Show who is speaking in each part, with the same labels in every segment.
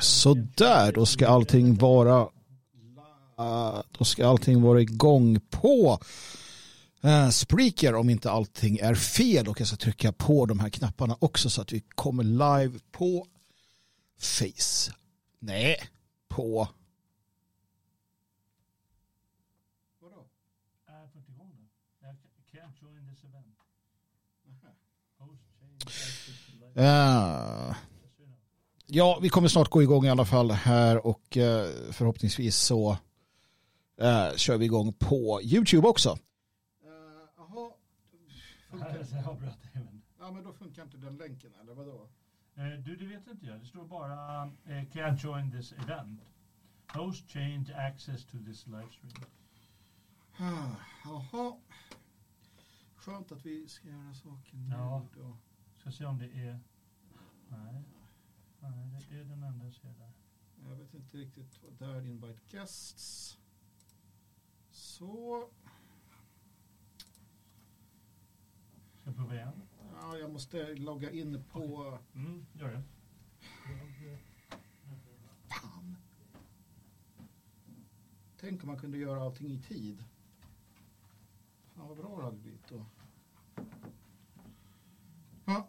Speaker 1: Så där, då ska allting vara då ska allting vara igång på uh, Spreaker om inte allting är fel. Och jag ska trycka på de här knapparna också så att vi kommer live på Face. Nej, på Uh, ja, vi kommer snart gå igång i alla fall här och uh, förhoppningsvis så uh, kör vi igång på YouTube också. Jaha. Ja, men då funkar inte den länken eller vadå?
Speaker 2: Du, det vet inte jag. Det står bara uh, can't join this event. Host change access to this livestream.
Speaker 1: Jaha. Skönt att vi ska göra saken
Speaker 2: ja. nu då. Ska se om det är... Nej. Nej, det är den enda jag ser där.
Speaker 1: Jag vet inte riktigt vad där invite guests. Så.
Speaker 2: Ska jag prova igen?
Speaker 1: Ja, jag måste logga in på... Okay.
Speaker 2: Mm, gör det.
Speaker 1: Fan. Tänk om man kunde göra allting i tid. Fan vad bra det hade blivit då. Så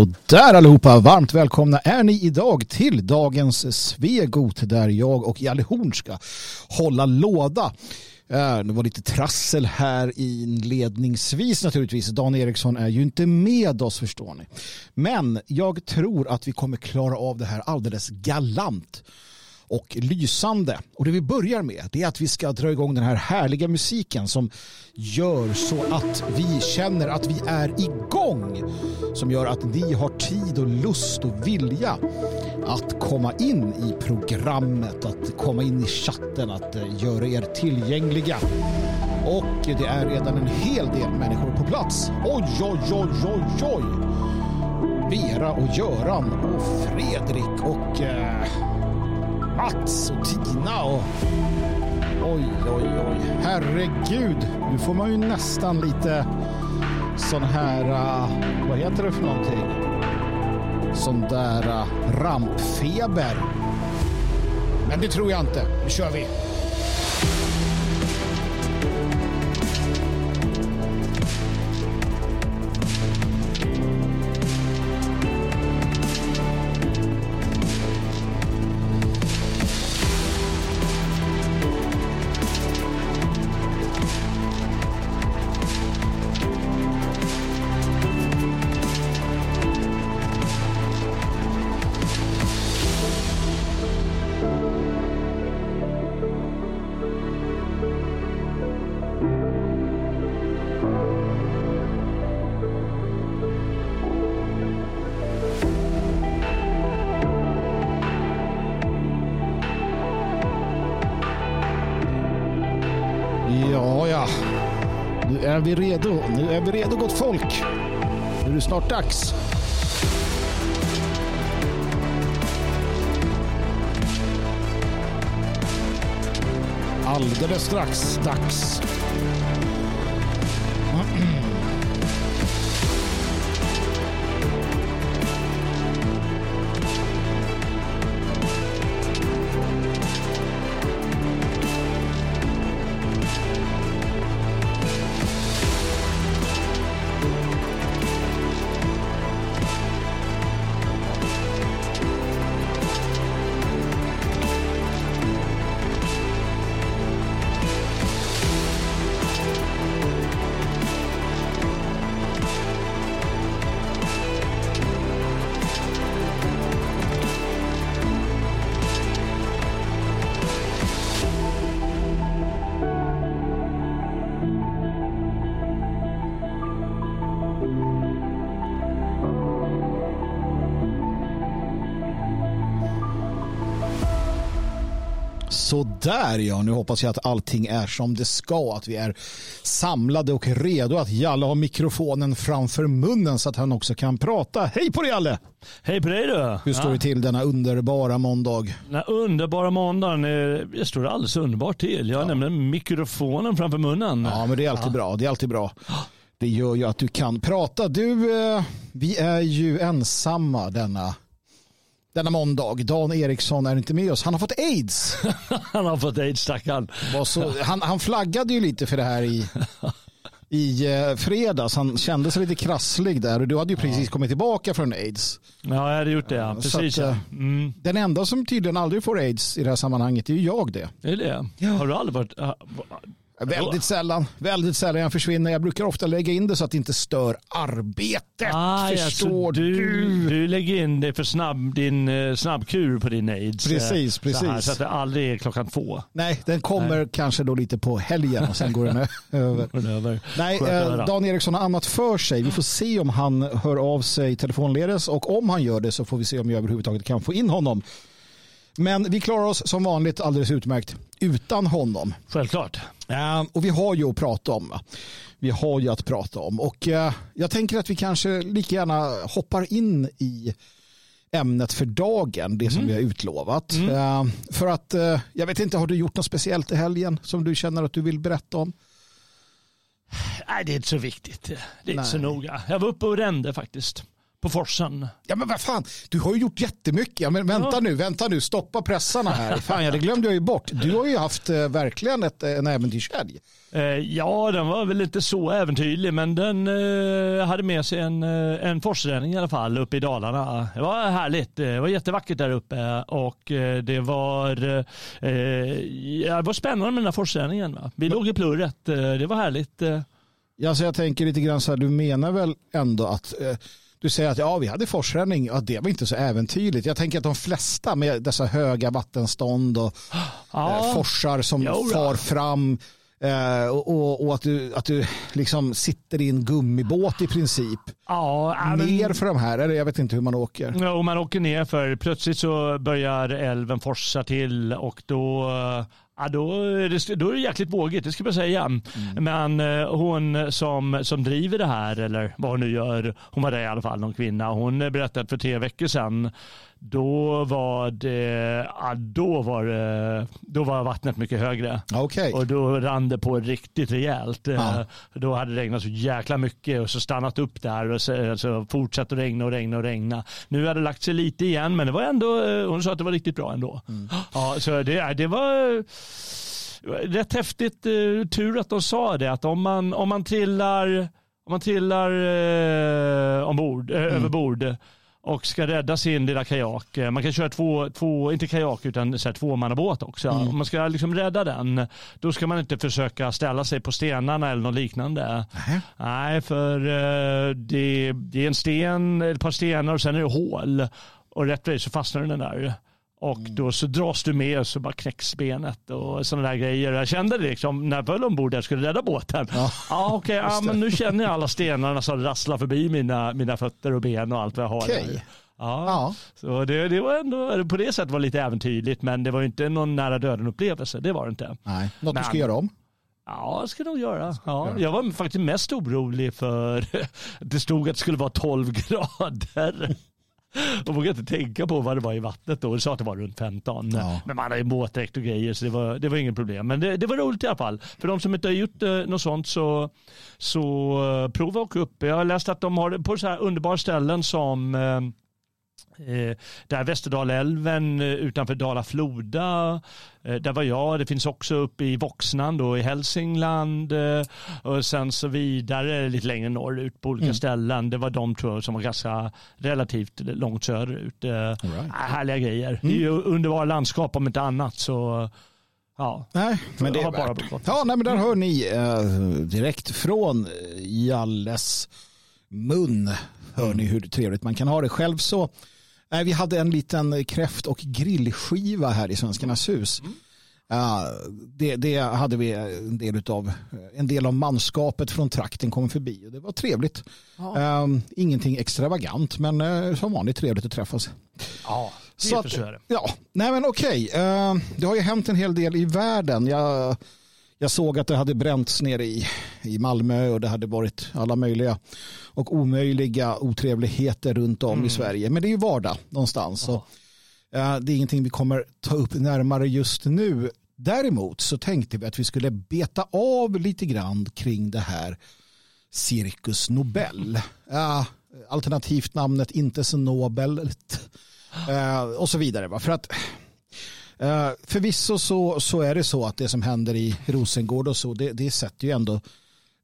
Speaker 1: Sådär allihopa, varmt välkomna är ni idag till dagens Svegot där jag och Jalle Horn ska hålla låda. Eh, det var lite trassel här inledningsvis naturligtvis. Dan Eriksson är ju inte med oss förstår ni. Men jag tror att vi kommer klara av det här alldeles galant och lysande. Och det vi börjar med det är att vi ska dra igång den här härliga musiken som gör så att vi känner att vi är igång. Som gör att ni har tid och lust och vilja att komma in i programmet, att komma in i chatten, att eh, göra er tillgängliga. Och det är redan en hel del människor på plats. Oj, oj, oj, oj, oj! Vera och Göran och Fredrik och... Eh Mats och Tina och... Oj, oj, oj. Herregud. Nu får man ju nästan lite sån här... Uh, vad heter det för någonting? Sån där uh, rampfeber. Men det tror jag inte. Nu kör vi. Folk. Nu är det snart dags. Alldeles strax dags. Så där ja, nu hoppas jag att allting är som det ska. Att vi är samlade och redo. Att Jalle har mikrofonen framför munnen så att han också kan prata. Hej på dig Jalle!
Speaker 2: Hej på dig du!
Speaker 1: Hur står ja. det till denna underbara måndag?
Speaker 2: Den underbara måndagen, det står alldeles underbart till. Jag har ja. nämligen mikrofonen framför munnen.
Speaker 1: Ja, men det är alltid ja. bra. Det är alltid bra. Det gör ju att du kan prata. Du, eh, vi är ju ensamma denna denna måndag. Dan Eriksson är inte med oss. Han har fått aids.
Speaker 2: han har fått aids, stackarn.
Speaker 1: Han, han flaggade ju lite för det här i, i eh, fredags. Han kände sig lite krasslig där och du hade ju precis ja. kommit tillbaka från aids.
Speaker 2: Ja, jag hade gjort det. Ja. Precis. Att,
Speaker 1: eh, mm. Den enda som tydligen aldrig får aids i det här sammanhanget är ju jag det.
Speaker 2: Är det? Ja. Har du aldrig varit...
Speaker 1: Väldigt sällan. Väldigt sällan jag försvinner. Jag brukar ofta lägga in det så att det inte stör arbetet. Ah, Förstår
Speaker 2: alltså, du, du? Du lägger in det för snabb, din uh, snabbkur på din aids.
Speaker 1: Precis, precis. Så, här,
Speaker 2: så, att det aldrig är klockan två.
Speaker 1: Nej, den kommer Nej. kanske då lite på helgen och sen går den över.
Speaker 2: över.
Speaker 1: Nej, eh, Dan Eriksson har annat för sig. Vi får se om han hör av sig telefonledes och om han gör det så får vi se om jag överhuvudtaget kan få in honom. Men vi klarar oss som vanligt alldeles utmärkt utan honom.
Speaker 2: Självklart.
Speaker 1: Uh, och vi har ju att prata om. Vi har ju att prata om. Och uh, jag tänker att vi kanske lika gärna hoppar in i ämnet för dagen, det som mm. vi har utlovat. Mm. Uh, för att, jag vet inte, har du gjort något speciellt i helgen som du känner att du vill berätta om?
Speaker 2: Nej, det är inte så viktigt. Det är Nej. inte så noga. Jag var uppe och rände faktiskt på Forsen.
Speaker 1: Ja men vad fan, du har ju gjort jättemycket. Ja, men vänta ja. nu, vänta nu, stoppa pressarna här. Fan, ja, det glömde jag ju bort. Du har ju haft eh, verkligen ett, en äventyrshelg.
Speaker 2: Eh, ja, den var väl inte så äventyrlig, men den eh, hade med sig en, eh, en forsränning i alla fall uppe i Dalarna. Det var härligt. Det var jättevackert där uppe och eh, det var, eh, det var spännande med den här forsränningen. Vi låg i plurret. Det var härligt.
Speaker 1: Ja, så jag tänker lite grann så här, du menar väl ändå att du säger att ja, vi hade forsränning, ja, det var inte så äventyrligt. Jag tänker att de flesta med dessa höga vattenstånd och ja. eh, forsar som jo, far fram eh, och, och, att du, att du liksom sitter i en gummibåt i princip.
Speaker 2: Ja,
Speaker 1: ner för de här, eller jag vet inte hur man åker.
Speaker 2: Ja, man åker ner för plötsligt så börjar älven forsa till och då Ja, då, är det, då är det jäkligt vågigt, det ska jag säga. Mm. Men eh, hon som, som driver det här, eller vad hon nu gör, hon var det i alla fall, någon kvinna, hon berättade för tre veckor sedan då var det, ja, då var det, då var vattnet mycket högre.
Speaker 1: Okay.
Speaker 2: Och då rann det på riktigt rejält. Ja. Då hade det regnat så jäkla mycket och så stannat upp där och så, alltså, fortsatt att regna och regna och regna. Nu hade det lagt sig lite igen men det var ändå, hon sa att det var riktigt bra ändå. Mm. Ja, så det, det var rätt häftigt uh, tur att de sa det att om man, om man trillar, om man trillar uh, ombord, uh, mm. över bord och ska rädda sin lilla kajak. Eh, man kan köra två, två inte kajak utan så här, tvåmannabåt också. Mm. Om man ska liksom rädda den, då ska man inte försöka ställa sig på stenarna eller något liknande. Mm. Nej, för eh, det, det är en sten, ett par stenar och sen är det hål. Och rätt så fastnar den där. Och mm. då så dras du med och så bara knäcks benet och sådana där grejer. Jag kände det liksom när jag föll ombord och skulle rädda båten. Ja, ja okej, okay, ja, men nu känner jag alla stenarna som rasslar förbi mina, mina fötter och ben och allt vad jag har. Okay. Ja, ja. Så det, det var ändå, på det sättet var lite äventyrligt men det var inte någon nära döden upplevelse. Det var det inte.
Speaker 1: Nej, något men, du ska göra om?
Speaker 2: Ja, det ska jag nog göra. Ja, jag var faktiskt mest orolig för det stod att det skulle vara 12 grader. Jag vågade inte tänka på vad det var i vattnet då. Det sa att det var runt 15. Ja. Men man har ju båtdräkt och grejer så det var, det var ingen problem. Men det, det var roligt i alla fall. För de som inte har gjort eh, något sånt så, så uh, prova att åka upp. Jag har läst att de har det på så här underbara ställen som eh, Eh, där Västerdalälven eh, utanför Dala-Floda. Eh, där var jag. Det finns också uppe i Voxnan då i Hälsingland. Eh, och sen så vidare lite längre norrut på olika mm. ställen. Det var de tror som var ganska relativt långt söderut. Eh, right. Härliga grejer. Mm. Det är ju underbara landskap om inte annat. Så Ja,
Speaker 1: nej, men det är bara Ja, nej, men där hör ni eh, direkt från Jalles mun. Hör ni hur trevligt man kan ha det. Själv så Nej, vi hade en liten kräft och grillskiva här i Svenskarnas hus. Mm. Uh, det, det, hade vi en del av. En del av manskapet från trakten kom förbi och det var trevligt. Ja. Uh, ingenting extravagant men uh, som vanligt trevligt att träffas.
Speaker 2: Ja. Så att, så
Speaker 1: ja, nej men okej. Uh, det har ju hänt en hel del i världen. Jag, jag såg att det hade bränts nere i, i Malmö och det hade varit alla möjliga och omöjliga otrevligheter runt om mm. i Sverige. Men det är ju vardag någonstans. Så, uh, det är ingenting vi kommer ta upp närmare just nu. Däremot så tänkte vi att vi skulle beta av lite grann kring det här Cirkus Nobel. Uh, alternativt namnet inte så nobelt uh, och så vidare. Va? För att Eh, förvisso så, så är det så att det som händer i Rosengård och så det, det sätter ju ändå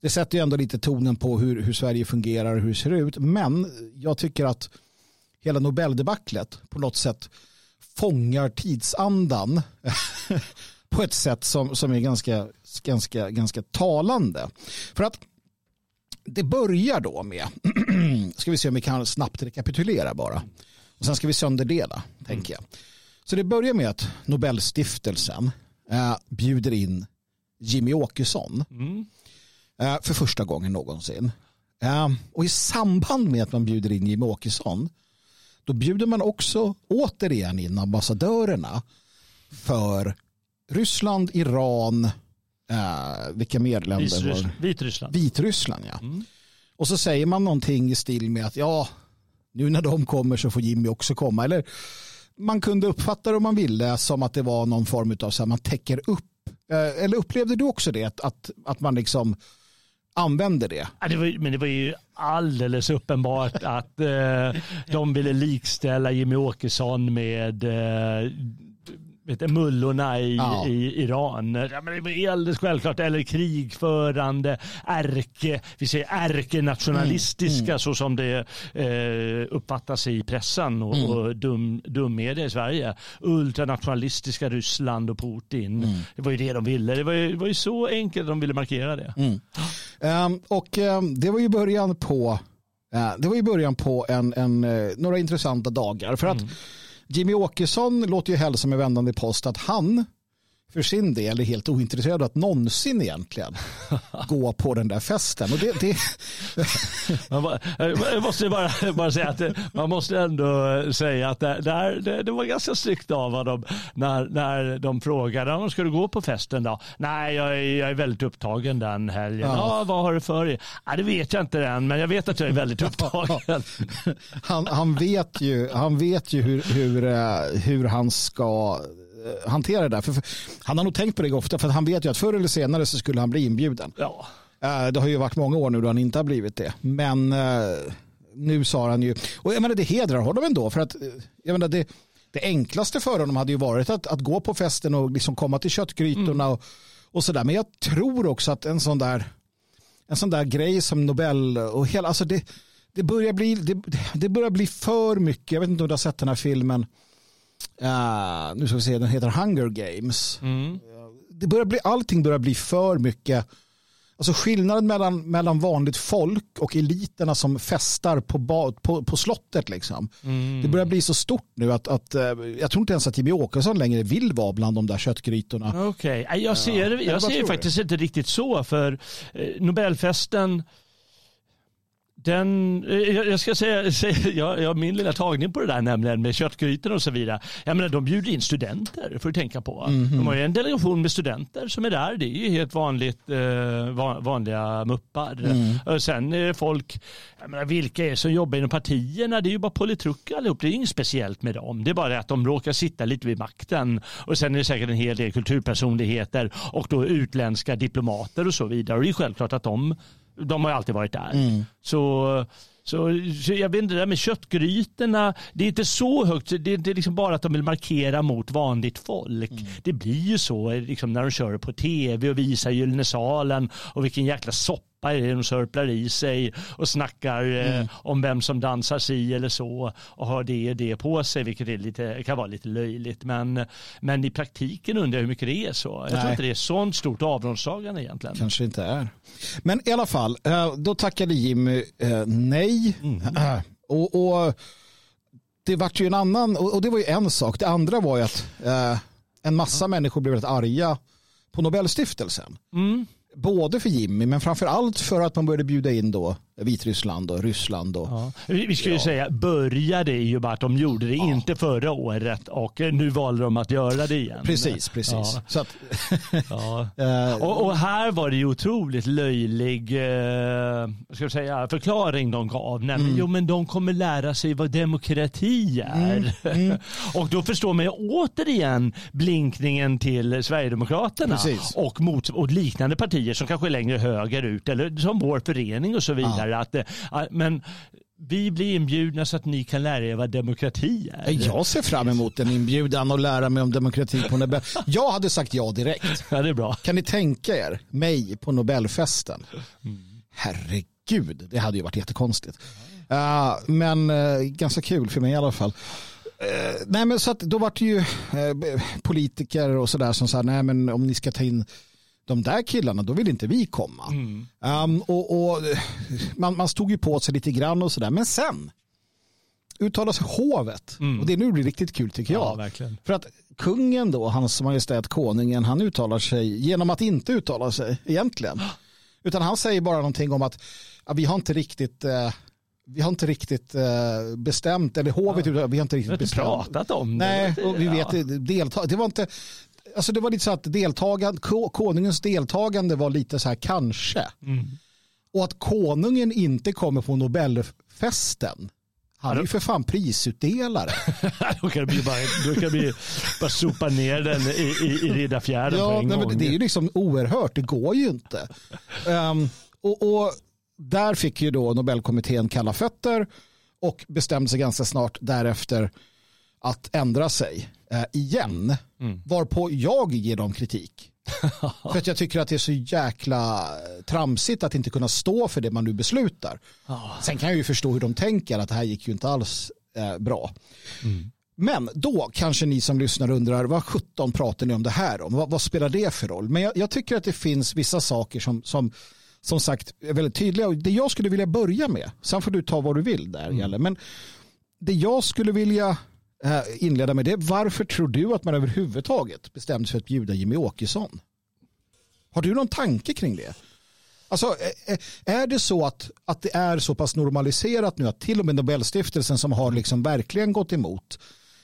Speaker 1: det sätter ju ändå lite tonen på hur, hur Sverige fungerar och hur det ser ut. Men jag tycker att hela Nobeldebaclet på något sätt fångar tidsandan på ett sätt som, som är ganska, ganska, ganska talande. För att det börjar då med, ska vi se om vi kan snabbt rekapitulera bara. Och sen ska vi sönderdela, mm. tänker jag. Så det börjar med att Nobelstiftelsen äh, bjuder in Jimmy Åkesson mm. äh, för första gången någonsin. Äh, och i samband med att man bjuder in Jimmy Åkesson då bjuder man också återigen in ambassadörerna för Ryssland, Iran, Uh, vilka mer länder var
Speaker 2: Vitryssland.
Speaker 1: Vitryssland, ja. Mm. Och så säger man någonting i stil med att ja, nu när de kommer så får Jimmy också komma. Eller man kunde uppfatta det om man ville som att det var någon form av så här, man täcker upp. Eh, eller upplevde du också det, att, att, att man liksom använder det?
Speaker 2: Ja, det var, men det var ju alldeles uppenbart att eh, de ville likställa Jimmy Åkesson med eh, vet du, mullorna i, ja. i Iran. Ja, men det är alldeles självklart. Eller krigförande, ärke, vi säger ärkenationalistiska mm. mm. så som det eh, uppfattas i pressen och, mm. och dum, dummedia i Sverige. Ultranationalistiska Ryssland och Putin. Mm. Det var ju det de ville. Det var ju, det var ju så enkelt de ville markera det.
Speaker 1: Um, och um, det var ju början på uh, det var ju början på en, en, uh, några intressanta dagar. För att mm. Jimmy Åkesson låter ju hälsa med vändande post att han för sin del är helt ointresserad av att någonsin egentligen gå på den där festen. Och det, det...
Speaker 2: jag måste bara, bara säga att man måste ändå säga att det, det, det var ganska snyggt av honom när, när de frågade om ska du gå på festen då? Nej, jag är, jag är väldigt upptagen den helgen. Ja. ja vad har du för dig? Ja, det vet jag inte än, men jag vet att jag är väldigt upptagen.
Speaker 1: han, han vet ju, han vet ju hur, hur, eh, hur han ska hantera det där. För, för, han har nog tänkt på det ofta för han vet ju att förr eller senare så skulle han bli inbjuden.
Speaker 2: Ja.
Speaker 1: Uh, det har ju varit många år nu då han inte har blivit det. Men uh, nu sa han ju, och jag menar det hedrar honom ändå för att jag menar det, det enklaste för honom hade ju varit att, att gå på festen och liksom komma till köttgrytorna mm. och, och sådär. Men jag tror också att en sån där en sån där grej som Nobel och hela, alltså det, det börjar bli det, det börjar bli för mycket. Jag vet inte om du har sett den här filmen uh, nu ska vi se, den heter Hunger Games. Mm. Det börjar bli, allting börjar bli för mycket. Alltså skillnaden mellan, mellan vanligt folk och eliterna som festar på, på, på slottet. Liksom. Mm. Det börjar bli så stort nu att, att uh, jag tror inte ens att Jimmy Åkesson längre vill vara bland de där köttgrytorna.
Speaker 2: Okej, okay. jag ser, jag, jag ser faktiskt inte riktigt så. För eh, Nobelfesten den, eh, jag ska säga, jag, jag min lilla tagning på det där nämligen med köttgrytor och så vidare. Jag menar, de bjuder in studenter för att tänka på. Mm -hmm. De har ju en delegation med studenter som är där. Det är ju helt vanligt eh, vanliga muppar. Mm. Och sen är det folk, jag menar, vilka är det som jobbar inom partierna? Det är ju bara politruker allihop. Det är inget speciellt med dem. Det är bara att de råkar sitta lite vid makten. Och sen är det säkert en hel del kulturpersonligheter och då utländska diplomater och så vidare. Och det är självklart att de de har ju alltid varit där. Mm. Så, så, så, jag vet inte, det där med köttgrytorna, det är inte så högt, det är inte liksom bara att de vill markera mot vanligt folk. Mm. Det blir ju så liksom, när de kör på tv och visar Gyllene salen och vilken jäkla soppa är de sörplar i sig och snackar eh, mm. eh, om vem som dansar si eller så och har det och det på sig vilket är lite, kan vara lite löjligt. Men, men i praktiken undrar jag hur mycket det är så. Jag Nej. tror inte det är sånt stort avståndstagande egentligen.
Speaker 1: Kanske inte är. Men i alla fall, eh, då tackade Jimmy eh, nej. Mm. Och, och, det var ju en annan, och det var ju en sak. Det andra var ju att en massa människor blev väldigt arga på Nobelstiftelsen. Mm både för Jimmy men framför allt för att man började bjuda in då Vitryssland och Ryssland. Och,
Speaker 2: ja. Vi ska ju ja. säga, började ju bara att de gjorde det ja. inte förra året och nu valde de att göra det igen.
Speaker 1: Precis, precis. Så att,
Speaker 2: uh, och, och, här var det ju otroligt löjlig uh, ska säga, förklaring de gav. Nämligen, mm. jo men de kommer lära sig vad demokrati är. Mm. Mm. och då förstår man ju återigen blinkningen till Sverigedemokraterna och, mot, och liknande partier som kanske är längre högerut eller som vår förening och så vidare här. Att, eh, men vi blir inbjudna så att ni kan lära er vad demokrati är.
Speaker 1: Jag ser fram emot en inbjudan och lära mig om demokrati på Nobel. Jag hade sagt ja direkt.
Speaker 2: Ja, det är bra.
Speaker 1: Kan ni tänka er mig på Nobelfesten? Mm. Herregud, det hade ju varit jättekonstigt. Uh, men uh, ganska kul för mig i alla fall. Uh, nej men så att då var det ju politiker och sådär som sa nej men om ni ska ta in de där killarna, då vill inte vi komma. Mm. Um, och, och man, man, stod ju på sig lite grann och sådär. Men sen uttalar sig hovet. Mm. Och det nu blir riktigt kul tycker jag.
Speaker 2: Ja.
Speaker 1: För att kungen då, hans majestät konungen, han uttalar sig genom att inte uttala sig egentligen. Utan han säger bara någonting om att ja, vi har inte riktigt eh, vi har inte riktigt eh, bestämt, eller hovet, ja. vi har inte riktigt vi har
Speaker 2: inte
Speaker 1: bestämt.
Speaker 2: pratat om
Speaker 1: det. Nej, och vi vet, delta, det var inte, alltså det var lite så att deltagande, konungens deltagande var lite så här kanske. Mm. Och att konungen inte kommer på Nobelfesten. Han är ju för fan prisutdelare.
Speaker 2: då kan det bli bara, då kan det bli, bara sopa ner den i, i, i Riddarfjärden
Speaker 1: ja, på en nej, gång. Det är ju liksom oerhört, det går ju inte. Um, och, och, där fick ju då Nobelkommittén kalla fötter och bestämde sig ganska snart därefter att ändra sig eh, igen. Mm. Varpå jag ger dem kritik. för att jag tycker att det är så jäkla eh, tramsigt att inte kunna stå för det man nu beslutar. Oh. Sen kan jag ju förstå hur de tänker att det här gick ju inte alls eh, bra. Mm. Men då kanske ni som lyssnar undrar vad 17 pratar ni om det här om? Vad, vad spelar det för roll? Men jag, jag, tycker att det finns vissa saker som, som som sagt är väldigt tydliga. Det jag skulle vilja börja med, sen får du ta vad du vill där, mm. men det jag skulle vilja inleda med det. Varför tror du att man överhuvudtaget bestämde sig för att bjuda Jimmy Åkesson? Har du någon tanke kring det? Alltså, är det så att, att det är så pass normaliserat nu att till och med Nobelstiftelsen som har liksom verkligen gått emot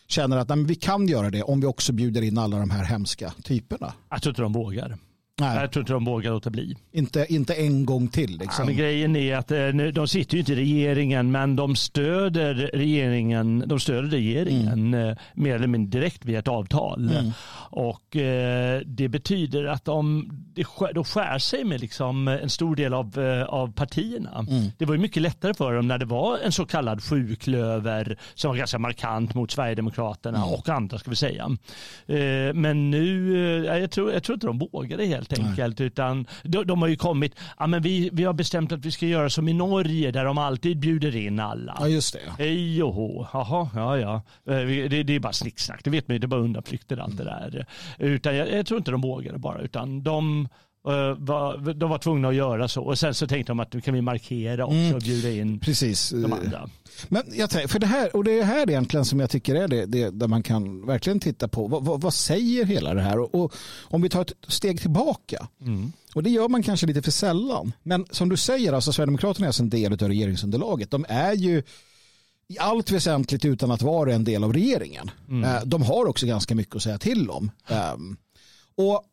Speaker 1: känner att nej, vi kan göra det om vi också bjuder in alla de här hemska typerna?
Speaker 2: Jag tror inte de vågar. Nej. Jag tror inte de vågar låta bli.
Speaker 1: Inte, inte en gång till. Liksom.
Speaker 2: Ja, grejen är att eh, de sitter ju inte i regeringen men de stöder regeringen, de stöder regeringen mm. Eh, mer eller mindre direkt via ett avtal. Mm. Och eh, det betyder att de, de skär sig med liksom en stor del av, av partierna. Mm. Det var ju mycket lättare för dem när det var en så kallad sjuklöver som var ganska markant mot Sverigedemokraterna mm. och andra ska vi säga. Men nu, jag tror, jag tror inte de vågar det helt enkelt. Nej. Utan de, de, har ju kommit, ja, men vi, vi har bestämt att vi ska göra som i Norge där de alltid bjuder in alla.
Speaker 1: Ja just det.
Speaker 2: Hej och hå, jaha, ja ja. Eh, det, det är bara snicksnack, det vet man ju, det är bara undanflykter allt mm. det där. Utan jag, jag tror inte de vågade bara, utan de de var tvungna att göra så och sen så tänkte de att nu kan vi markera också mm. och bjuda in
Speaker 1: Precis.
Speaker 2: de andra.
Speaker 1: Men jag tänker, för det här, och det är här egentligen som jag tycker är det, det där man kan verkligen titta på vad, vad, vad säger hela det här och, och, om vi tar ett steg tillbaka mm. och det gör man kanske lite för sällan men som du säger, alltså Sverigedemokraterna är alltså en del av regeringsunderlaget. De är ju i allt väsentligt utan att vara en del av regeringen. Mm. Eh, de har också ganska mycket att säga till om. Ehm, och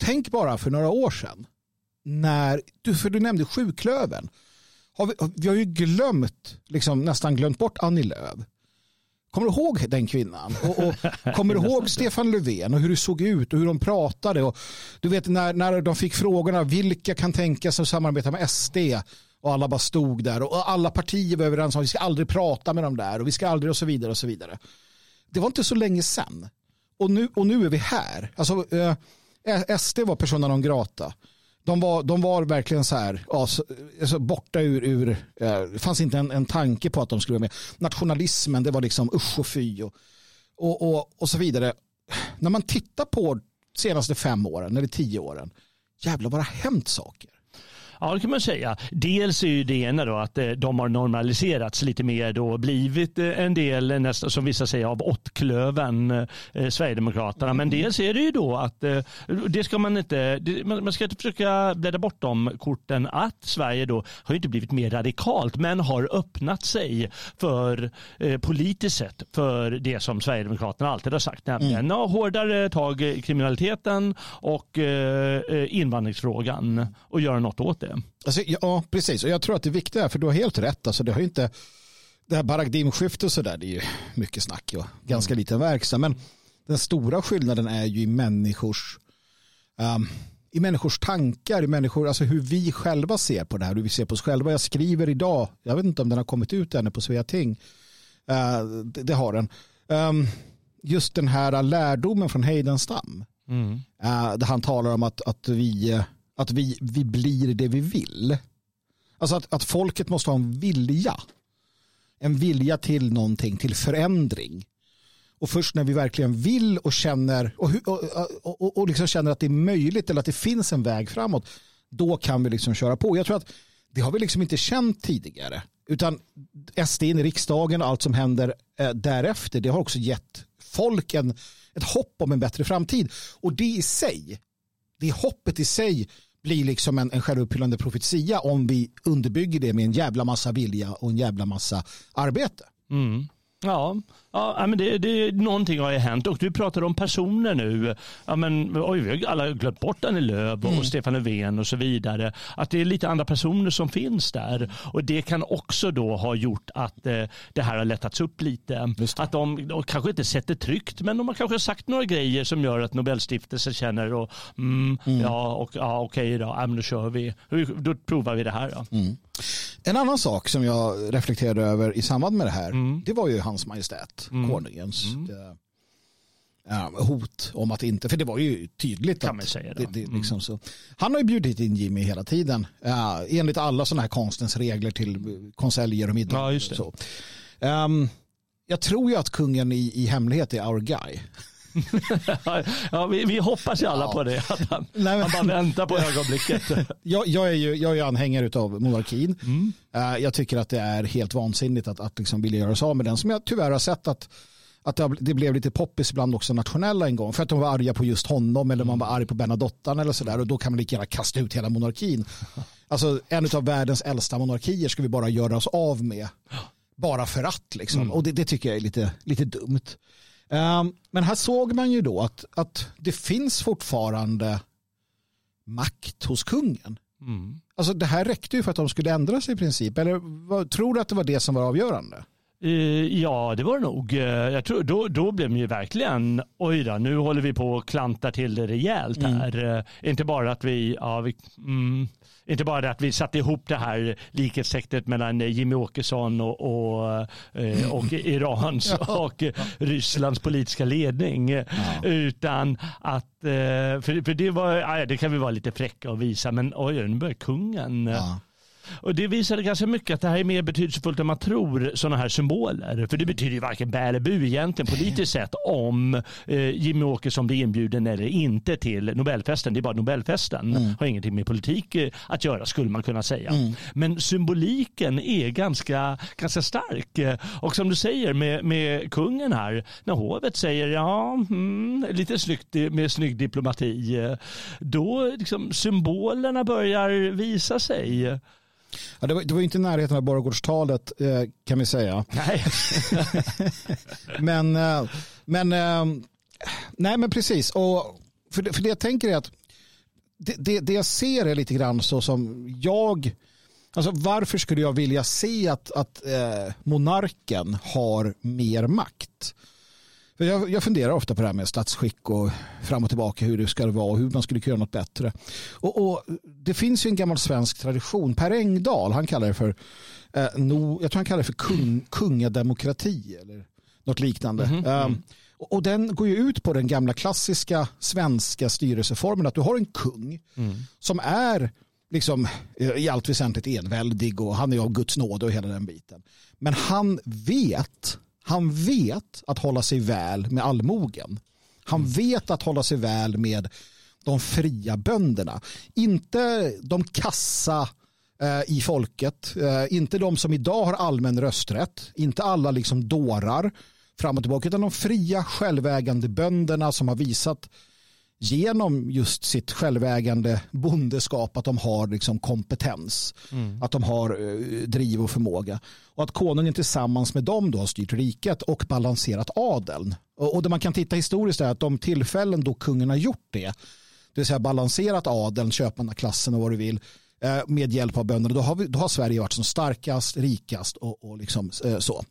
Speaker 1: Tänk bara för några år sedan. När, du, för du nämnde sjuklöven. Har vi, vi har ju glömt, liksom, nästan glömt bort Annie Lööf. Kommer du ihåg den kvinnan? Och, och kommer du ihåg Stefan Löfven och hur det såg ut och hur de pratade? Och, du vet när, när de fick frågorna vilka kan tänka sig att samarbeta med SD? Och alla bara stod där och alla partier var överens om att vi ska aldrig prata med dem där och vi ska aldrig och så vidare och så vidare. Det var inte så länge sedan. Och nu, och nu är vi här. Alltså, eh, Eh, SD var persona non grata. De var, de var verkligen så här, alltså, borta ur, ur eh, det fanns inte en, en tanke på att de skulle vara med. Nationalismen, det var liksom usch och fy och, och, och, och så vidare. När man tittar på senaste fem åren eller tio åren, jävlar vad det har hänt saker.
Speaker 2: Ja, det kan man säga. Dels är ju det ena då att eh, de har normaliserats lite mer då blivit eh, en del, nästan som vissa säger, av åttklöven eh, Sverigedemokraterna. Men dels är det ju då att det ska man inte, man ska inte försöka bläddra bort de korten att Sverige då har inte blivit mer radikalt men har öppnat sig för politiskt sett för det som Sverigedemokraterna alltid har sagt, nämligen mm. hårdare tag i kriminaliteten och invandringsfrågan och göra något åt det.
Speaker 1: Alltså, ja, precis. Och jag tror att det viktiga är, för du har helt rätt, alltså, det har inte det här paradigmskiftet och sådär, det är ju mycket snack och ganska mm. liten verkstad. Men den stora skillnaden är ju i människors um, i människors tankar, i människor, alltså hur vi själva ser på det här, hur vi ser på oss själva. Jag skriver idag, jag vet inte om den har kommit ut ännu på Sveating, uh, det, det, har den. Um, just den här lärdomen från Heidenstam. Mm. Uh, där han talar om att, att, vi, att vi, vi blir det vi vill. Alltså att, att folket måste ha en vilja. En vilja till någonting, till förändring. Och först när vi verkligen vill och känner och, och, och, och liksom känner att det är möjligt eller att det finns en väg framåt, då kan vi liksom köra på. Jag tror att det har vi liksom inte känt tidigare. Utan SD in i riksdagen och allt som händer eh, därefter, det har också gett folk en, ett hopp om en bättre framtid. Och det i sig, det hoppet i sig blir liksom en, en självuppfyllande profetia om vi underbygger det med en jävla massa vilja och en jävla massa arbete.
Speaker 2: Mm. Ja, ja men det, det, någonting har ju hänt och du pratar om personer nu. Ja, men, oj, vi har alla glömt bort Annie Lööf och mm. Stefan Löfven och så vidare. Att det är lite andra personer som finns där och det kan också då ha gjort att eh, det här har lättats upp lite. Att de, de kanske inte sätter tryckt men de har kanske sagt några grejer som gör att Nobelstiftelsen känner och mm, mm. ja, och, ja okej då, ja, men då kör vi. Då provar vi det här. Då.
Speaker 1: En annan sak som jag reflekterade över i samband med det här, mm. det var ju hans majestät, mm. konungens mm. äh, hot om att inte, för det var ju tydligt
Speaker 2: kan att säga det,
Speaker 1: det, liksom mm. så. Han har ju bjudit in Jimmy hela tiden, äh, enligt alla sådana här konstens regler till konseljer och middagar. Ja, så. Um, jag tror ju att kungen i, i hemlighet är our guy.
Speaker 2: Ja, vi, vi, hoppas ju alla ja. på det. Att han, Nej, men, bara väntar på ögonblicket.
Speaker 1: jag, jag, är ju, jag är anhängare av monarkin. Mm. Uh, jag tycker att det är helt vansinnigt att, att liksom vilja göra sig av med den. Som jag tyvärr har sett att att det, blev lite poppis ibland också nationella en gång för att de var arga på just honom eller man var arg på Bernadottan eller sådär och då kan man lika gärna kasta ut hela monarkin. Alltså en av världens äldsta monarkier ska vi bara göra oss av med. Bara för att liksom. Mm. Och det, det, tycker jag är lite, lite dumt. Um, men här såg man ju då att, att det finns fortfarande makt hos kungen. Mm. Alltså det här räckte ju för att de skulle ändra sig i princip. Eller tror du att det var det som var avgörande?
Speaker 2: Uh, ja, det var det nog. Uh, jag tror, då, då blev de ju verkligen, oj då, nu håller vi på att klanta till det rejält mm. här. Uh, inte bara att vi, ja, vi mm, inte bara det att vi satte ihop det här likhetstecknet mellan Jimmy Åkesson och, och, eh, och Irans och Rysslands politiska ledning. Ja. Utan att, eh, för, för det var, det kan vi vara lite fräcka och visa, men oj, nu börjar kungen. Ja och det visade ganska mycket att det här är mer betydelsefullt än man tror, sådana här symboler. För det betyder ju varken bä eller bu egentligen politiskt sett om eh, Jimmy Åkesson blir inbjuden eller inte till Nobelfesten. Det är bara Nobelfesten. Mm. har ingenting med politik eh, att göra skulle man kunna säga. Mm. Men symboliken är ganska, ganska stark. Och som du säger med, med kungen här, när hovet säger ja, mm, lite snyggt med snygg diplomati, då liksom symbolerna börjar visa sig.
Speaker 1: Ja, det, var, det var inte i närheten av Borgårdstalet eh, kan vi säga.
Speaker 2: Nej.
Speaker 1: men, eh, men, eh, nej men precis. Och för, det, för det jag tänker är att det, det, det jag ser är lite grann så som jag Alltså varför skulle jag vilja se att, att eh, monarken har mer makt? För jag, jag funderar ofta på det här med statsskick och fram och tillbaka hur det ska vara och hur man skulle kunna göra något bättre. Och, och det finns ju en gammal svensk tradition. Per Engdahl, han kallar det för, eh, no, jag tror han kallar det för kung, kungademokrati eller något liknande. Mm -hmm. um, och, den går ju ut på den gamla klassiska svenska styrelseformen att du har en kung mm. som är liksom i allt väsentligt enväldig och han är av Guds nåd och hela den biten. Men han vet han vet att hålla sig väl med allmogen. Han vet att hålla sig väl med de fria bönderna. Inte de kassa eh, i folket, eh, inte de som idag har allmän rösträtt, inte alla liksom dårar fram och tillbaka, utan de fria självägande bönderna som har visat genom just sitt självägande bondeskap att de har liksom kompetens, mm. att de har eh, driv och förmåga. Och att konungen tillsammans med dem då har styrt riket och balanserat adeln. Och, och det man kan titta historiskt är att de tillfällen då kungen har gjort det, det vill säga balanserat adeln, köpmannaklassen och vad du vill, eh, med hjälp av bönderna, då har, vi, då har Sverige varit som starkast, rikast och, och liksom eh, så.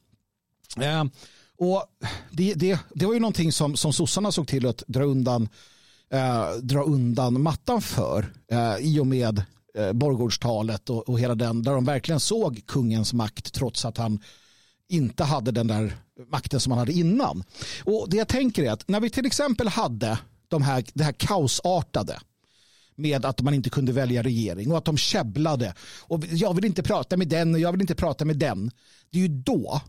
Speaker 1: Och det, det, det var ju någonting som, som sossarna såg till att dra undan eh, dra undan mattan för eh, i och med eh, borgårdstalet och, och hela den där de verkligen såg kungens makt trots att han inte hade den där makten som han hade innan. Och det jag tänker är att när vi till exempel hade de här, det här kaosartade med att man inte kunde välja regering och att de käbblade och jag vill inte prata med den och jag vill inte prata med den. Det är ju då,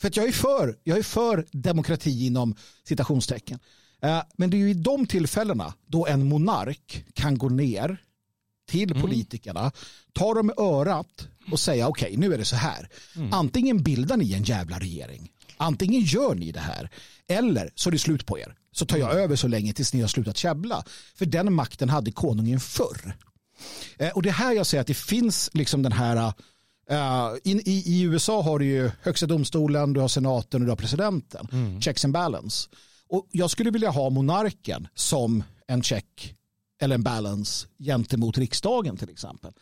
Speaker 1: för att jag är för, jag är för demokrati inom citationstecken. Eh, men det är ju i de tillfällena då en monark kan gå ner till mm. politikerna, ta dem i örat och säga okej, okay, nu är det så här. Mm. Antingen bildar ni en jävla regering, antingen gör ni det här, eller så är det slut på er. Så tar jag mm. över så länge tills ni har slutat käbbla. För den makten hade konungen förr. Eh, och det är här jag säger att det finns liksom den här Uh, in, i, I USA har du ju högsta domstolen, du har senaten och du har presidenten. Mm. Checks and balance. Och jag skulle vilja ha monarken som en check eller en balance gentemot riksdagen till exempel.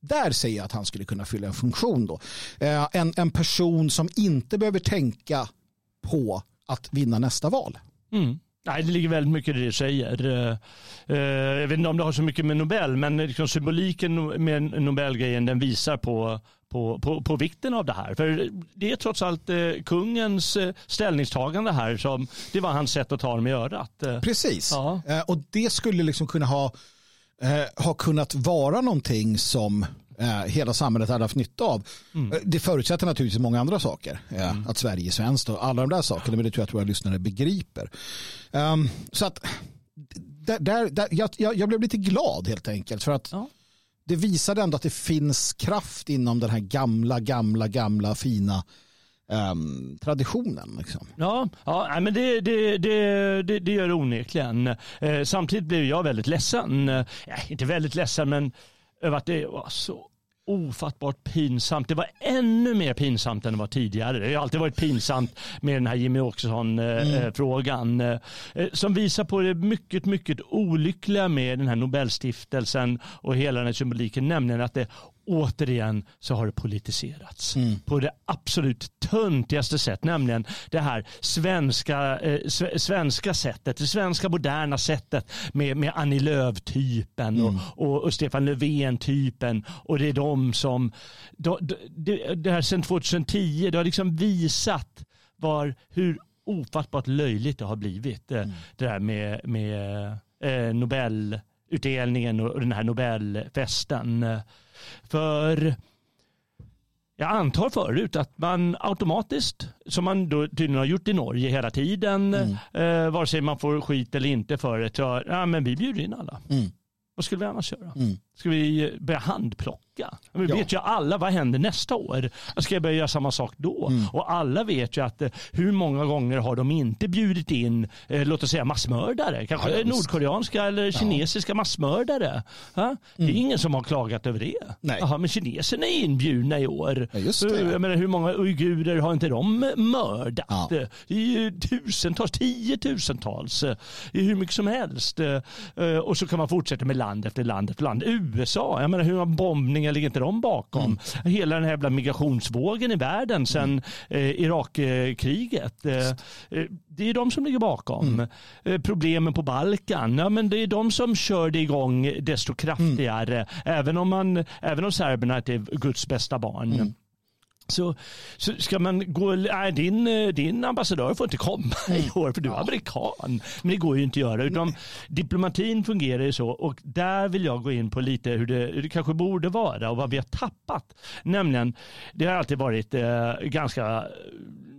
Speaker 1: Där säger jag att han skulle kunna fylla en funktion då. Eh, en, en person som inte behöver tänka på att vinna nästa val.
Speaker 2: Mm. Nej, det ligger väldigt mycket i det du säger. Uh, uh, jag vet inte om det har så mycket med Nobel, men liksom symboliken med Nobelgrejen den visar på på, på, på vikten av det här. För det är trots allt eh, kungens eh, ställningstagande här som det var hans sätt att ta dem i örat.
Speaker 1: Eh. Precis, ja. Eh, och det skulle liksom kunna ha, eh, ha kunnat vara någonting som eh, hela samhället hade haft nytta av. Mm. Det förutsätter naturligtvis många andra saker. Mm. Att Sverige är svenskt och alla de där sakerna, men det tror jag att våra lyssnare begriper. Um, så att där, där, där jag, jag, blev lite glad helt enkelt för att ja det visade ändå att det finns kraft inom den här gamla, gamla, gamla fina um, traditionen. Liksom.
Speaker 2: Ja, ja men det, det, det, det, det gör det onekligen. Eh, samtidigt blev jag väldigt ledsen, eh, inte väldigt ledsen men över att det var så ofattbart pinsamt. Det var ännu mer pinsamt än det var tidigare. Det har alltid varit pinsamt med den här Jimmy Åkesson-frågan. Mm. Eh, som visar på det mycket, mycket olyckliga med den här Nobelstiftelsen och hela den här symboliken, nämligen att det återigen så har det politiserats mm. på det absolut töntigaste sätt, nämligen det här svenska, eh, svenska sättet, det svenska moderna sättet med, med Annie Lööf-typen mm. och, och, och, Stefan Löfven-typen och det är de som, de, det, det här sedan 2010, det har liksom visat var, hur ofattbart löjligt det har blivit, eh, mm. det här med, med eh, Nobelutdelningen och den här Nobelfesten. För jag antar förut att man automatiskt, som man då tydligen har gjort i Norge hela tiden, mm. eh, vare sig man får skit eller inte för det, så, ja, men vi bjuder in alla. Mm. Vad skulle vi annars göra? Mm. Ska vi börja handplocka? Vi ja. vet ju alla vad händer nästa år. Ska jag börja göra samma sak då? Mm. Och alla vet ju att eh, hur många gånger har de inte bjudit in, eh, låt oss säga massmördare, kanske ja, nordkoreanska eller kinesiska ja. massmördare. Ha? Det är mm. ingen som har klagat över det. Nej. Aha, men kineserna är inbjudna i år. Ja, just det. Jag menar, hur många uigurer har inte de mördat? Ja. Det är ju tusentals, tiotusentals. Det är hur mycket som helst. Eh, och så kan man fortsätta med land efter land efter land. USA, jag menar hur många bombningar ligger inte de bakom? Mm. Hela den här jävla migrationsvågen i världen sedan mm. eh, Irakkriget. Eh, eh, det är de som ligger bakom. Mm. Eh, problemen på Balkan, ja, men det är de som kör det igång desto kraftigare. Mm. Även, om man, även om serberna är Guds bästa barn. Så, så ska man gå, nej, din, din ambassadör får inte komma mm. i år för du är ja. amerikan. Men det går ju inte att göra. Utan diplomatin fungerar ju så och där vill jag gå in på lite hur det, hur det kanske borde vara och vad vi har tappat. Nämligen, det har alltid varit eh, ganska,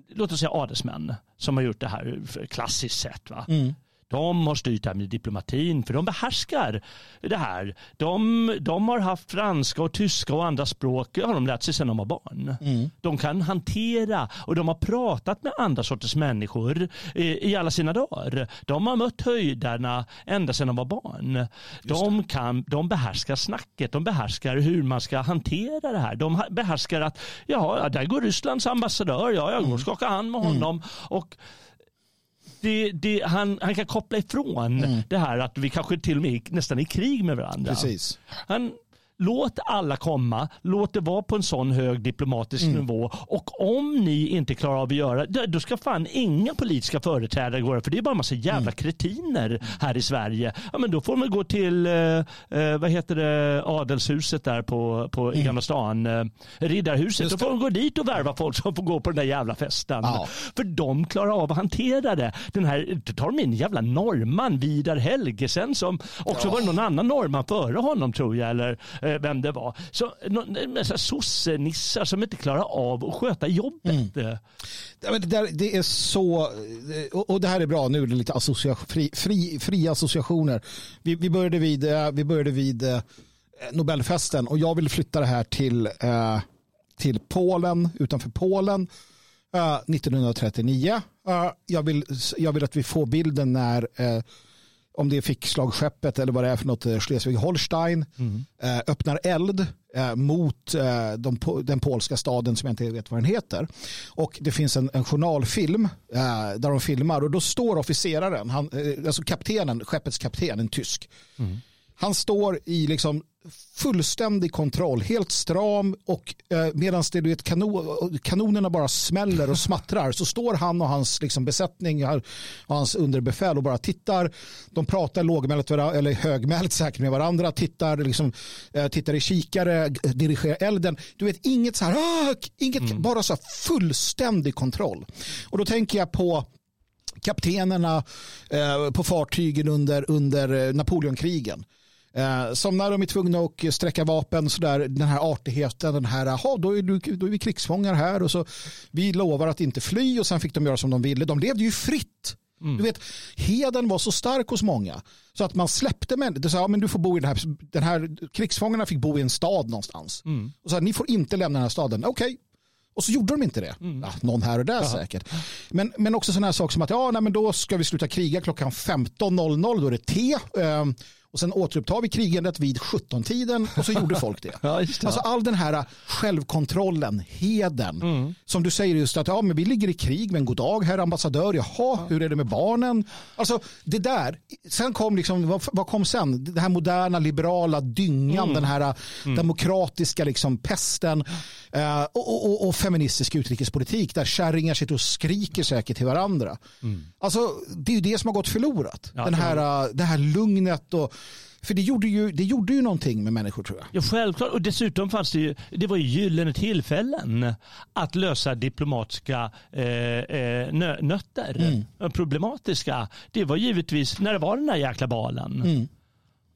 Speaker 2: låt oss säga adelsmän som har gjort det här klassiskt sett. Va? Mm De har styrt det här med diplomatin för de behärskar det här. De, de har haft franska och tyska och andra språk har de lärt sig sedan de var barn. Mm. De kan hantera och de har pratat med andra sorters människor i, i alla sina dagar. De har mött höjdarna ända sedan de var barn. De, kan, de behärskar snacket, de behärskar hur man ska hantera det här. De behärskar att ja, där går Rysslands ambassadör, ja, jag går och skakar hand med mm. honom. Mm. Och det, det, han, han kan koppla ifrån mm. det här att vi kanske till och med nästan är i krig med varandra.
Speaker 1: Precis.
Speaker 2: Han, Låt alla komma, låt det vara på en sån hög diplomatisk mm. nivå och om ni inte klarar av att göra det, då ska fan inga politiska företrädare gå för det är bara en massa jävla mm. kretiner här i Sverige. Ja, men då får man gå till, eh, eh, vad heter det, adelshuset där på, på mm. i Gamla stan, eh, Riddarhuset. Då får man gå dit och värva folk som får gå på den där jävla festen. Ja. För de klarar av att hantera det. Den här, då tar de in jävla norrman, Vidar Helgesen som också ja. var någon annan norrman före honom tror jag. Eller, vem det var. Så, sossenissar som inte klarar av att sköta jobbet. Mm.
Speaker 1: Det, det är så, eh, och det här är bra, nu är det lite associa, fri, fri, fria associationer. Vi, vi, började vid, eh, vi började vid Nobelfesten och jag vill flytta det här till, till Polen, utanför Polen. 1939. jag, vill, jag vill att vi får bilden när om det fick slagskeppet eller vad det är för något, eh, Schleswig-Holstein, mm. Eh, öppnar eld eh, mot de, den polska staden som jag inte vet vad den heter. Och det finns en, en journalfilm där de filmar och då står officeraren, han, alltså kaptenen, skeppets kapten, en tysk. Mm. Han står i liksom fullständig kontroll, helt stram och eh, medan det, du vet, kanon, kanonerna bara smäller och smattrar så står han och hans liksom, besättning och hans underbefäl och bara tittar. De pratar lågmält eller högmält säkert med varandra, tittar, liksom, eh, tittar i kikare, dirigerar elden. Du vet, inget så här, ah, inget, mm. bara så här fullständig kontroll. Och då tänker jag på kaptenerna eh, på fartygen under, under eh, Napoleonkrigen. Eh, som när de är tvungna att sträcka vapen, så där, den här artigheten, den här, aha, då, är du, då är vi krigsfångar här och så vi lovar att inte fly och sen fick de göra som de ville. De levde ju fritt. Mm. Du vet, heden var så stark hos många så att man släppte människor. Ja, men du får bo i den här, den här krigsfångarna fick bo i en stad någonstans. Mm. Och så här, ni får inte lämna den här staden. Okej, okay. Och så gjorde de inte det. Mm. Ja, någon här och där Jaha. säkert. Men, men också sådana här saker som att ja, nej, men då ska vi sluta kriga klockan 15.00. Då är det te. Och sen återupptar vi krigandet vid 17-tiden och så gjorde folk det. ja, det. Alltså all den här självkontrollen, heden. Mm. Som du säger just att ja, men vi ligger i krig men god dag herr ambassadör. Jaha, ja. hur är det med barnen? Alltså det där. Sen kom liksom, vad, vad kom sen? Den här moderna liberala dyngan, mm. den här mm. demokratiska liksom pesten uh, och, och, och, feministisk utrikespolitik där kärringar sitter och skriker säkert till varandra. Mm. Alltså det är ju det som har gått förlorat. Ja, den här, uh, det här lugnet och för det gjorde, ju, det gjorde ju någonting med människor tror jag.
Speaker 2: Ja, självklart. Och dessutom fanns det ju, det var ju gyllene tillfällen att lösa diplomatiska eh, eh nötter. Mm. Problematiska. Det var givetvis när det var den där jäkla balen. Mm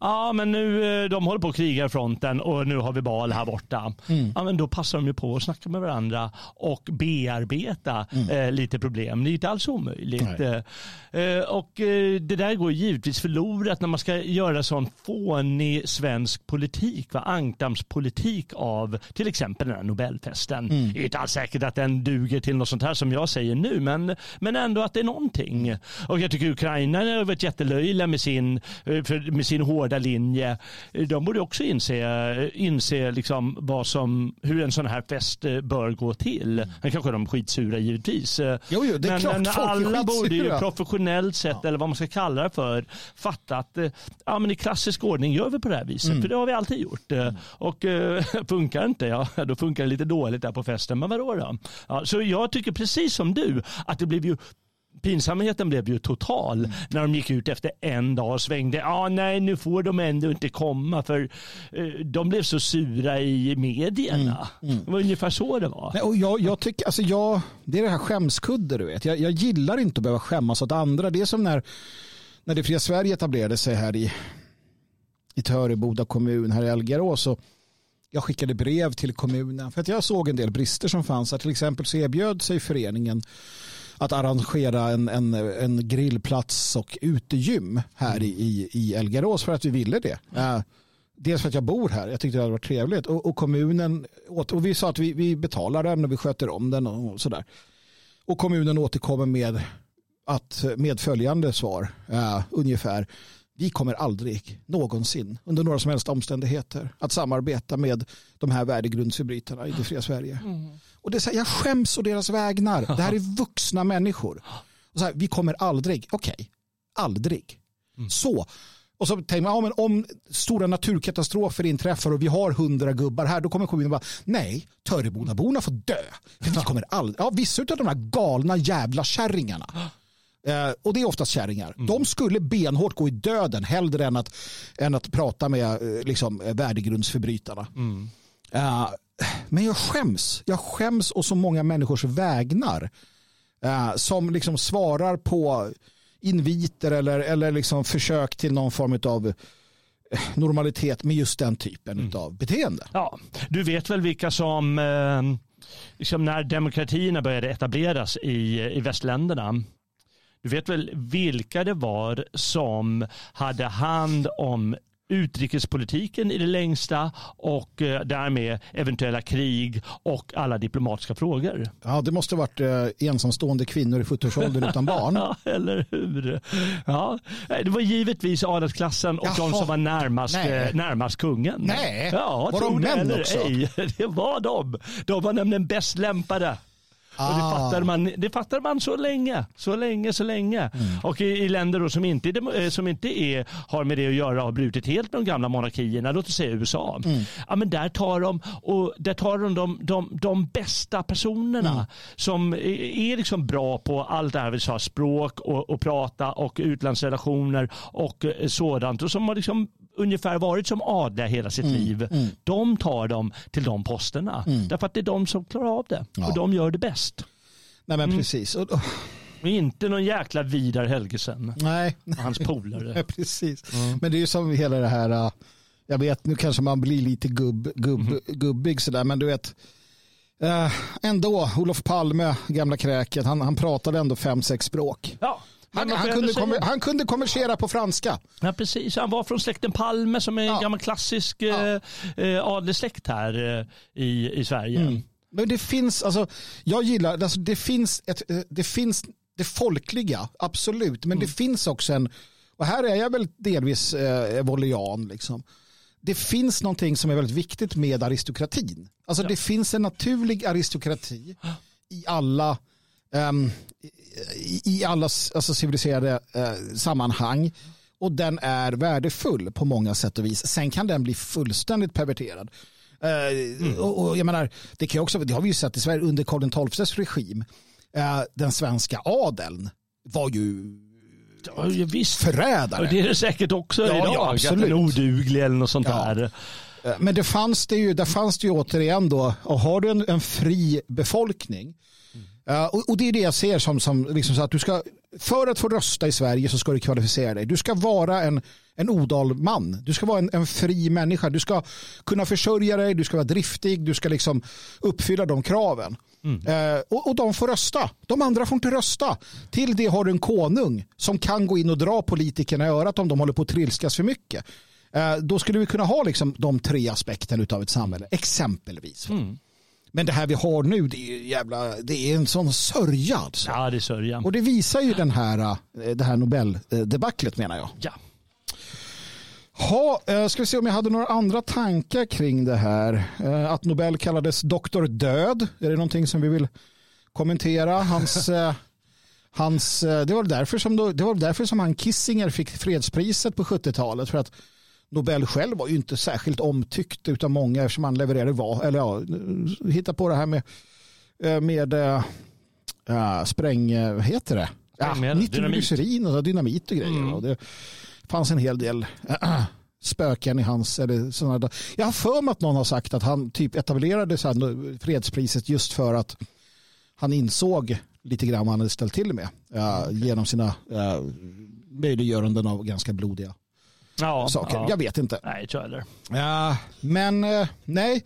Speaker 2: ja men nu eh, de håller på att kriga i fronten och nu har vi bal här borta. Mm. Ja men då passar de ju på att snacka med varandra och bearbeta mm. eh, lite problem. Det är inte alls omöjligt. Eh, eh, och eh, det där går givetvis förlorat när man ska göra sån fånig svensk politik, va? ankdammspolitik av till exempel den här Nobelfesten. Mm. Det är inte alls säkert att den duger till något sånt här som jag säger nu men, men ändå att det är någonting. Och jag tycker Ukraina har varit jättelöjliga med sin, eh, med sin hårda hårda linje. De borde också inse, inse liksom vad som, hur en sån här fest eh, bör gå till. Men kanske de är skitsura givetvis.
Speaker 1: Jo, jo, det är men, klart, men
Speaker 2: alla borde ju professionellt sett, ja. eller vad man ska kalla det för, fatta att eh, ja, men i klassisk ordning gör vi på det här viset. Mm. För det har vi alltid gjort. Mm. Och äh, funkar inte, ja då funkar det lite dåligt där på festen. Men vadå då? Ja, så jag tycker precis som du att det blev ju pinsamheten blev ju total mm. när de gick ut efter en dag och svängde. Ja, ah, nej, nu får de ändå inte komma för eh, de blev så sura i medierna. Mm. Mm. Det var ungefär så det var.
Speaker 1: Nej, och jag, jag tycker, alltså jag, det är det här skämskudde du vet. Jag, jag gillar inte att behöva skämmas åt andra. Det är som när, när det fria Sverige etablerade sig här i, i Töreboda kommun här i Algarås. jag skickade brev till kommunen för att jag såg en del brister som fanns. Till exempel så erbjöd sig föreningen att arrangera en, en, en grillplats och utegym här i, i, i Elgarås för att vi ville det. Uh, dels för att jag bor här, jag tyckte det hade varit trevligt och, och kommunen, och vi sa att vi, vi betalar den och vi sköter om den och sådär. Och kommunen återkommer med, att, med följande svar, uh, ungefär, vi kommer aldrig någonsin under några som helst omständigheter att samarbeta med de här värdegrundsförbrytarna i det fria Sverige. Mm. Och det är här, jag skäms å deras vägnar. Det här är vuxna människor. Och så här, vi kommer aldrig, okej, okay, aldrig. Mm. Så. Och så tänker man, ja, men om stora naturkatastrofer inträffar och vi har hundra gubbar här, då kommer kommunen bara, nej, Törebodaborna får dö. För vi kommer aldrig, ja, vissa av de här galna jävla kärringarna Eh, och det är oftast kärringar. Mm. De skulle benhårt gå i döden hellre än att, än att prata med eh, liksom, värdegrundsförbrytarna. Mm. Eh, men jag skäms. Jag skäms och så många människors vägnar eh, som liksom svarar på inviter eller, eller liksom försök till någon form av eh, normalitet med just den typen mm. av beteende.
Speaker 2: Ja, du vet väl vilka som eh, liksom när demokratierna började etableras i, i västländerna du vet väl vilka det var som hade hand om utrikespolitiken i det längsta och eh, därmed eventuella krig och alla diplomatiska frågor.
Speaker 1: Ja, det måste ha varit eh, ensamstående kvinnor i 40-årsåldern utan barn.
Speaker 2: ja, eller hur? Ja, det var givetvis adelsklassen och Jaha. de som var närmast, eh, närmast kungen.
Speaker 1: Nej,
Speaker 2: ja,
Speaker 1: var de män också? Ej.
Speaker 2: Det var de. De var nämligen bäst lämpade Ah. Och det, ah. fattar man, det fattar man så länge, så länge, så länge. Mm. Och i, i, länder då som inte, eh, som inte är, har med det att göra har brutit helt med de gamla monarkierna, låt oss säga USA. Mm. Ja, men där tar de, och där tar de, de, de, de bästa personerna mm. som är liksom bra på allt det här, vi sa, språk och, och prata och utlandsrelationer och eh, sådant. Och som har liksom ungefär varit som adliga hela sitt mm. liv. Mm. De tar dem till de posterna. Mm. Därför att det är de som klarar av det. Ja. Och de gör det bäst.
Speaker 1: Nej men mm. precis. Och,
Speaker 2: och inte någon jäkla Vidar Helgesen.
Speaker 1: Nej.
Speaker 2: Hans polare.
Speaker 1: Nej, precis. Mm. Men det är ju som hela det här, äh, jag vet nu kanske man blir lite gubb, gubb, mm. gubbig sådär, men du vet, äh, ändå, Olof Palme, gamla kräket, han, han pratade ändå fem, sex språk.
Speaker 2: Ja.
Speaker 1: Han, han, kunde kommer, han kunde konversera på franska.
Speaker 2: Ja, precis. Han var från släkten Palme som är en ja. gammal klassisk ja. eh, eh adelssläkt här eh, i, i Sverige. Mm.
Speaker 1: Men det finns, alltså, jag gillar, alltså, det finns ett, eh, det finns det folkliga, absolut, men mm. det finns också en, och här är jag väl delvis eh, volian, liksom. Det finns någonting som är väldigt viktigt med aristokratin. Alltså ja. det finns en naturlig aristokrati i alla um, i alla alltså, civiliserade uh, sammanhang och den är värdefull på många sätt och vis. Sen kan den bli fullständigt perverterad. Uh, mm. och, och, jag menar, det, kan också, det har vi ju sett i Sverige under Karl XIIs regim. Uh, den svenska adeln var ju
Speaker 2: ja, visst.
Speaker 1: förrädare.
Speaker 2: Och det är det säkert också ja, idag. Ja, absolut. Att den är oduglig eller något sånt ja. där.
Speaker 1: Men det fanns det ju, där fanns det ju återigen då, och har du en, en fri befolkning Uh, och, och, det är det jag ser som, som liksom så att du ska, för att få rösta i Sverige så ska du kvalificera dig. Du ska vara en, en odal man. Du ska vara en, en fri människa. Du ska kunna försörja dig, du ska vara driftig, du ska liksom uppfylla de kraven. Mm. Uh, och, och de får rösta. De andra får inte rösta. Till det har du en konung som kan gå in och dra politikerna i örat om de håller på att trilskas för mycket. Uh, då skulle vi kunna ha liksom de tre aspekterna av ett samhälle, exempelvis. Mm. Men det här vi har nu, det är, jävla, det är en sån sörja. Alltså.
Speaker 2: Ja, det är sörja.
Speaker 1: Och det visar ju den här, eh, det här Nobeldebaclet menar jag.
Speaker 2: Ja.
Speaker 1: Ha, eh, ska vi se om jag hade några andra tankar kring det här. Eh, att Nobel kallades doktor död. Är det någonting som vi vill kommentera? Hans, hans, det, var därför som, det var därför som han Kissinger fick fredspriset på 70-talet. För att Nobel själv var ju inte särskilt omtyckt utav många eftersom han levererade var, eller ja, hitta på det här med, eh, med äh, spräng, vad heter det? Ja, nitroglycerin och dynamit och grejer. Mm. Och det fanns en hel del äh, spöken i hans, eller sådana Jag har för mig att någon har sagt att han typ etablerade så här, fredspriset just för att han insåg lite grann vad han hade ställt till med äh, genom sina möjliggöranden av ganska blodiga
Speaker 2: ja,
Speaker 1: saker.
Speaker 2: Ja.
Speaker 1: Jag vet inte.
Speaker 2: Nej, inte
Speaker 1: Ja, men eh, nej.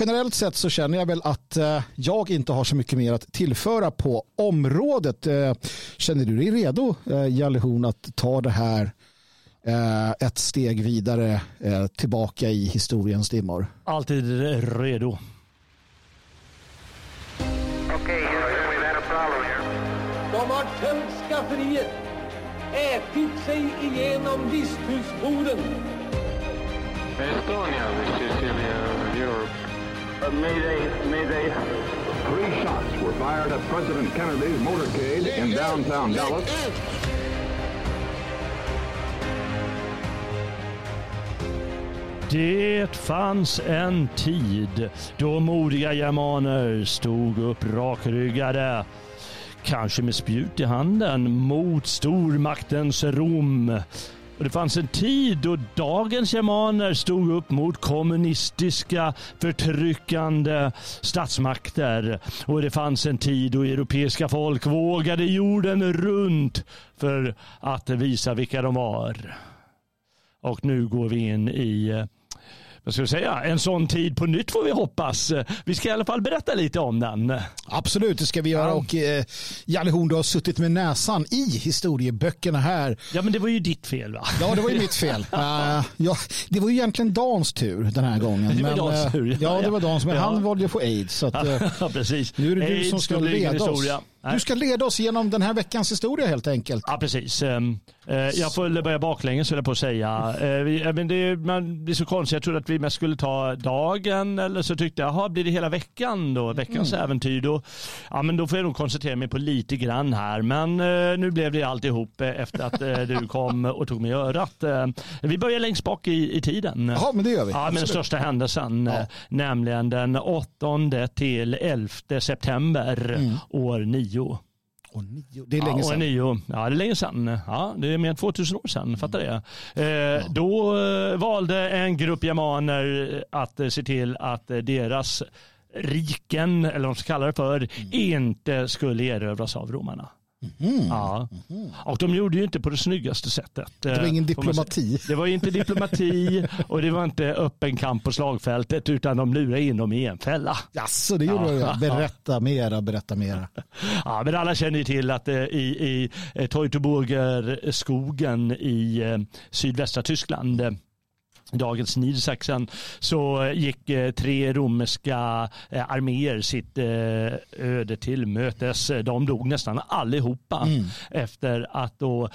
Speaker 1: generellt sett så känner jag väl att eh, jag inte har så mycket mer att tillföra på området. Eh, känner du dig redo, Jalle Horn, att ta det här ett steg vidare tillbaka i historiens dimmor?
Speaker 2: Alltid redo.
Speaker 3: Okay, problem here.
Speaker 4: De har tömt skafferiet, ätit sig igenom visthusboden.
Speaker 3: Estonia, this is Celia, Europe. Uh, mayday, mayday.
Speaker 5: Three shots were fired at President Kennedy's motorcade in downtown Dallas.
Speaker 2: Det fanns en tid då modiga germaner stod upp rakryggade, kanske med spjut i handen, mot stormaktens Rom. Och det fanns en tid då dagens germaner stod upp mot kommunistiska förtryckande statsmakter. Och det fanns en tid då europeiska folk vågade jorden runt för att visa vilka de var. Och nu går vi in i vad ska jag säga, en sån tid på nytt får vi hoppas. Vi ska i alla fall berätta lite om den.
Speaker 1: Absolut, det ska vi göra. Och eh, Jalle Horn, du har suttit med näsan i historieböckerna här.
Speaker 2: Ja, men det var ju ditt fel va?
Speaker 1: Ja, det var ju mitt fel. Uh, ja, det var ju egentligen Dans tur den här gången.
Speaker 2: Det var Dans
Speaker 1: eh,
Speaker 2: tur,
Speaker 1: Ja,
Speaker 2: ja,
Speaker 1: det var Dans, men
Speaker 2: ja.
Speaker 1: han valde ju att få aids. Så att,
Speaker 2: Ja, precis.
Speaker 1: nu är det du
Speaker 2: Aids
Speaker 1: som ska leda oss.
Speaker 2: historia.
Speaker 1: Du ska leda oss genom den här veckans historia helt enkelt.
Speaker 2: Ja, precis. Ehm, eh, Jag får väl börja baklänges höll jag på att säga. Eh, men det, är så konstigt. Jag trodde att vi mest skulle ta dagen eller så tyckte jag, jaha, blir det hela veckan då? Veckans
Speaker 1: Mm.
Speaker 2: äventyr då? Ja, men då får jag nog koncentrera mig på lite grann här. Men eh, nu blev det alltihop eh, efter att eh, du kom och tog mig i örat. Eh, vi börjar längst bak i, i tiden.
Speaker 1: Ja, men det gör vi.
Speaker 2: Ja, men den största händelsen,
Speaker 1: Ja.
Speaker 2: eh, nämligen den 8 till 11 september år 9.
Speaker 1: Och nio, det är länge
Speaker 2: ja,
Speaker 1: sedan.
Speaker 2: År 9. Ja, det är länge sedan. Ja, det är mer än 2000 år sedan, fattar det. Eh, Då eh, valde en grupp germaner att eh, se till att eh, deras riken, eller vad de ska kalla det för,
Speaker 1: Mm.
Speaker 2: inte skulle erövras av romarna. Ja. Och de gjorde ju inte på det snyggaste sättet.
Speaker 1: Det var ingen
Speaker 2: man säga.
Speaker 1: diplomati.
Speaker 2: Det var inte diplomati och det var inte öppen kamp på slagfältet utan de lurade in dem i en fälla.
Speaker 1: Jaså, det gjorde
Speaker 2: Ja.
Speaker 1: jag. Berätta mera, berätta mera.
Speaker 2: Ja, men alla känner ju till att eh, i, i eh, Teutoburger skogen i eh, sydvästra Tyskland eh, dagens Niedersachsen så gick eh, tre romerska eh, arméer sitt eh, öde till mötes. De dog nästan allihopa efter att då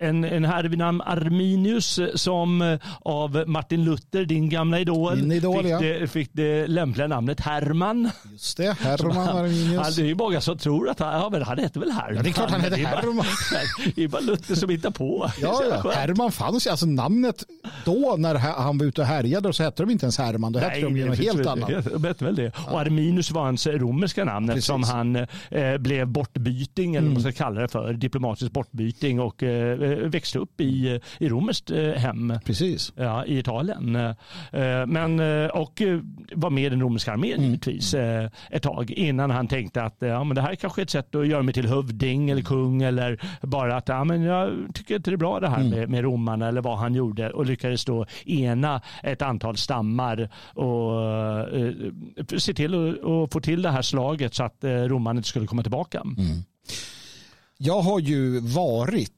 Speaker 2: en, en herre vid namn Arminius eh, som eh, av Martin Luther, din gamla idol,
Speaker 1: Min idol,
Speaker 2: fick,
Speaker 1: ja.
Speaker 2: det, fick det lämpliga namnet Herman.
Speaker 1: Just det, Herman
Speaker 2: Ja,
Speaker 1: Arminius.
Speaker 2: det är ju många som tror att han, ja, men han heter väl Herman.
Speaker 1: Ja, det är klart han
Speaker 2: bara-
Speaker 1: Herman.
Speaker 2: Det är bara Luther som hittar på.
Speaker 1: Ja, ja. Herman fanns ju. Alltså namnet då när han var ute och härjade så hette de inte ens Herman. Då hette de ju något helt annat.
Speaker 2: Jag vet väl det. Och Arminius var hans romerska namn
Speaker 1: Precis.
Speaker 2: eftersom han eh, blev bortbyting, eller vad man ska kalla det för, diplomatisk bortbyting och eh, växte upp i, i romerskt eh, hem.
Speaker 1: Precis.
Speaker 2: Ja, i Italien. Eh, Men, eh, och eh, var med i den romerska armén givetvis eh, ett tag innan han tänkte att eh, ja, men det här är kanske ett sätt att göra mig till hövding eller kung eller bara att ja, men jag tycker inte det är bra det här med, med romarna eller vad han gjorde och lyckades då ena ett antal stammar och eh, se till att få till det här slaget så att eh, romarna inte skulle komma tillbaka.
Speaker 1: Jag har ju varit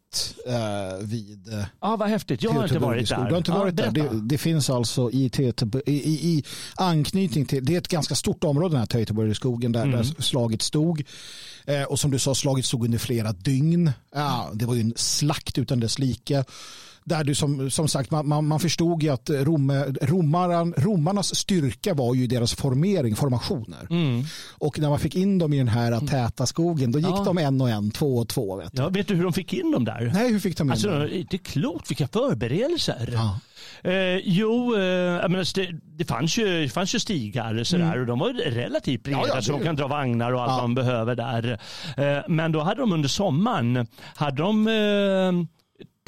Speaker 1: eh, vid eh,
Speaker 2: Ja, vad häftigt. Jag har inte varit där.
Speaker 1: Du har inte varit där. Det, det finns alltså i, i, i, anknytning till, det är ett ganska stort område den här Teutoburgerskogen där,
Speaker 2: Mm.
Speaker 1: där slaget stod. Eh, och som du sa, slaget stod under flera dygn. Ja, det var ju en slakt utan dess like. Där du som, som sagt, man, man, man förstod ju att Rom, romaran, romarnas styrka var ju deras formering, formationer.
Speaker 2: Mm.
Speaker 1: Och när man fick in dem i den här täta skogen, då gick
Speaker 2: Ja.
Speaker 1: de en och en, två och två. Vet du.
Speaker 2: Ja, vet du hur de fick in dem där?
Speaker 1: Nej, hur fick de in
Speaker 2: Alltså,
Speaker 1: dem?
Speaker 2: det är klokt vilka förberedelser.
Speaker 1: Ja.
Speaker 2: Eh, jo, eh, menar, det, det, fanns ju, det fanns ju stigar sådär, och de var relativt breda
Speaker 1: Mm. Ja, ja,
Speaker 2: så de kan dra vagnar och allt
Speaker 1: Ja.
Speaker 2: de behöver där. Eh, men då hade de under sommaren hade de, eh,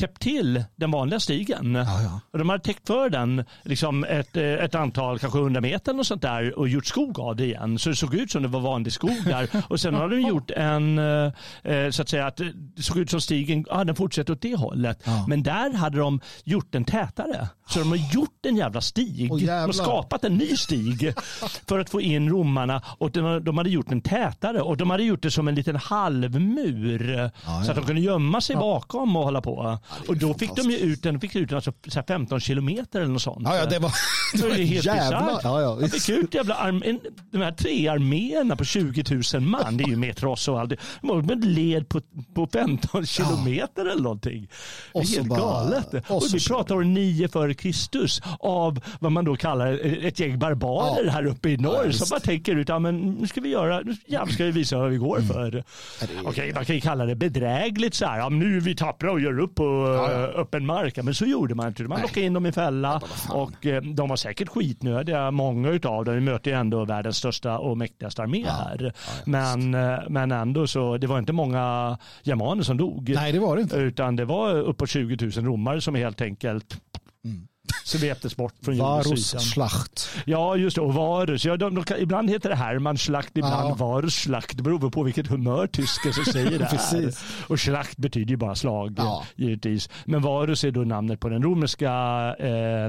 Speaker 2: täppt till den vanliga stigen.
Speaker 1: ja.
Speaker 2: Och de hade täckt för den liksom ett, eh, ett antal, kanske 100 meter och sånt där och gjort skog av det igen. Så det såg ut som det var vanlig skog där. Och sen har de gjort en, eh, eh, så att säga, att det såg ut som stigen, ja den fortsätter åt det hållet.
Speaker 1: Ja.
Speaker 2: Men där hade de gjort den tätare. Så de har gjort en jävla stig.
Speaker 1: Åh,
Speaker 2: de har skapat en ny stig för att få in romarna. Och de, de hade gjort den tätare och de hade gjort det som en liten halvmur.
Speaker 1: Ja,
Speaker 2: Så att
Speaker 1: ja.
Speaker 2: de kunde gömma sig bakom och hålla på. Och då fick de ju ut den, de fick ut den alltså, så här 15 kilometer eller något sånt.
Speaker 1: Ja, ja, det var, det var
Speaker 2: det helt
Speaker 1: jävla... Ja, ja,
Speaker 2: Man fick ut jävla arm, en, de här tre arméerna på 20 000 man. Det är ju med tross och allt. De led på, på 15 kilometer eller någonting. Det är
Speaker 1: Och
Speaker 2: helt
Speaker 1: bara-
Speaker 2: galet.
Speaker 1: och
Speaker 2: Och vi pratar om 9 före Kristus av vad man då kallar ett gäng barbarer
Speaker 1: Ja.
Speaker 2: här uppe i
Speaker 1: Ja,
Speaker 2: norr
Speaker 1: visst.
Speaker 2: som bara tänker ut, ja men nu ska vi göra, nu jävlar ska vi visa vad vi går
Speaker 1: Mm.
Speaker 2: för. Okej, man kan ju kalla det bedrägligt så här, ja, nu är vi tappra och gör upp
Speaker 1: Ja, ja.
Speaker 2: eh, öppen mark. Ja, Men så gjorde man inte. Man
Speaker 1: Nej.
Speaker 2: lockade in dem i fälla och eh, de var säkert skitnödiga, många utav dem. Vi möter ju ändå världens största och mäktigaste armé här. men, eh, men ändå så, det var inte många germaner som dog.
Speaker 1: Nej, det var det inte.
Speaker 2: Utan det var uppåt 20 000 romare som helt enkelt sveptes bort från jordens
Speaker 1: Varus
Speaker 2: yta.
Speaker 1: schlacht.
Speaker 2: Ja, just det. Och Varus. Ja, de, de, kan- ibland heter det Hermannschlacht, ibland
Speaker 1: Ja.
Speaker 2: Varusschlacht. Det beror på vilket humör tysken som säger det här. Och schlacht betyder ju bara slag,
Speaker 1: Ja.
Speaker 2: givetvis. Men Varus är då namnet på den romerska eh,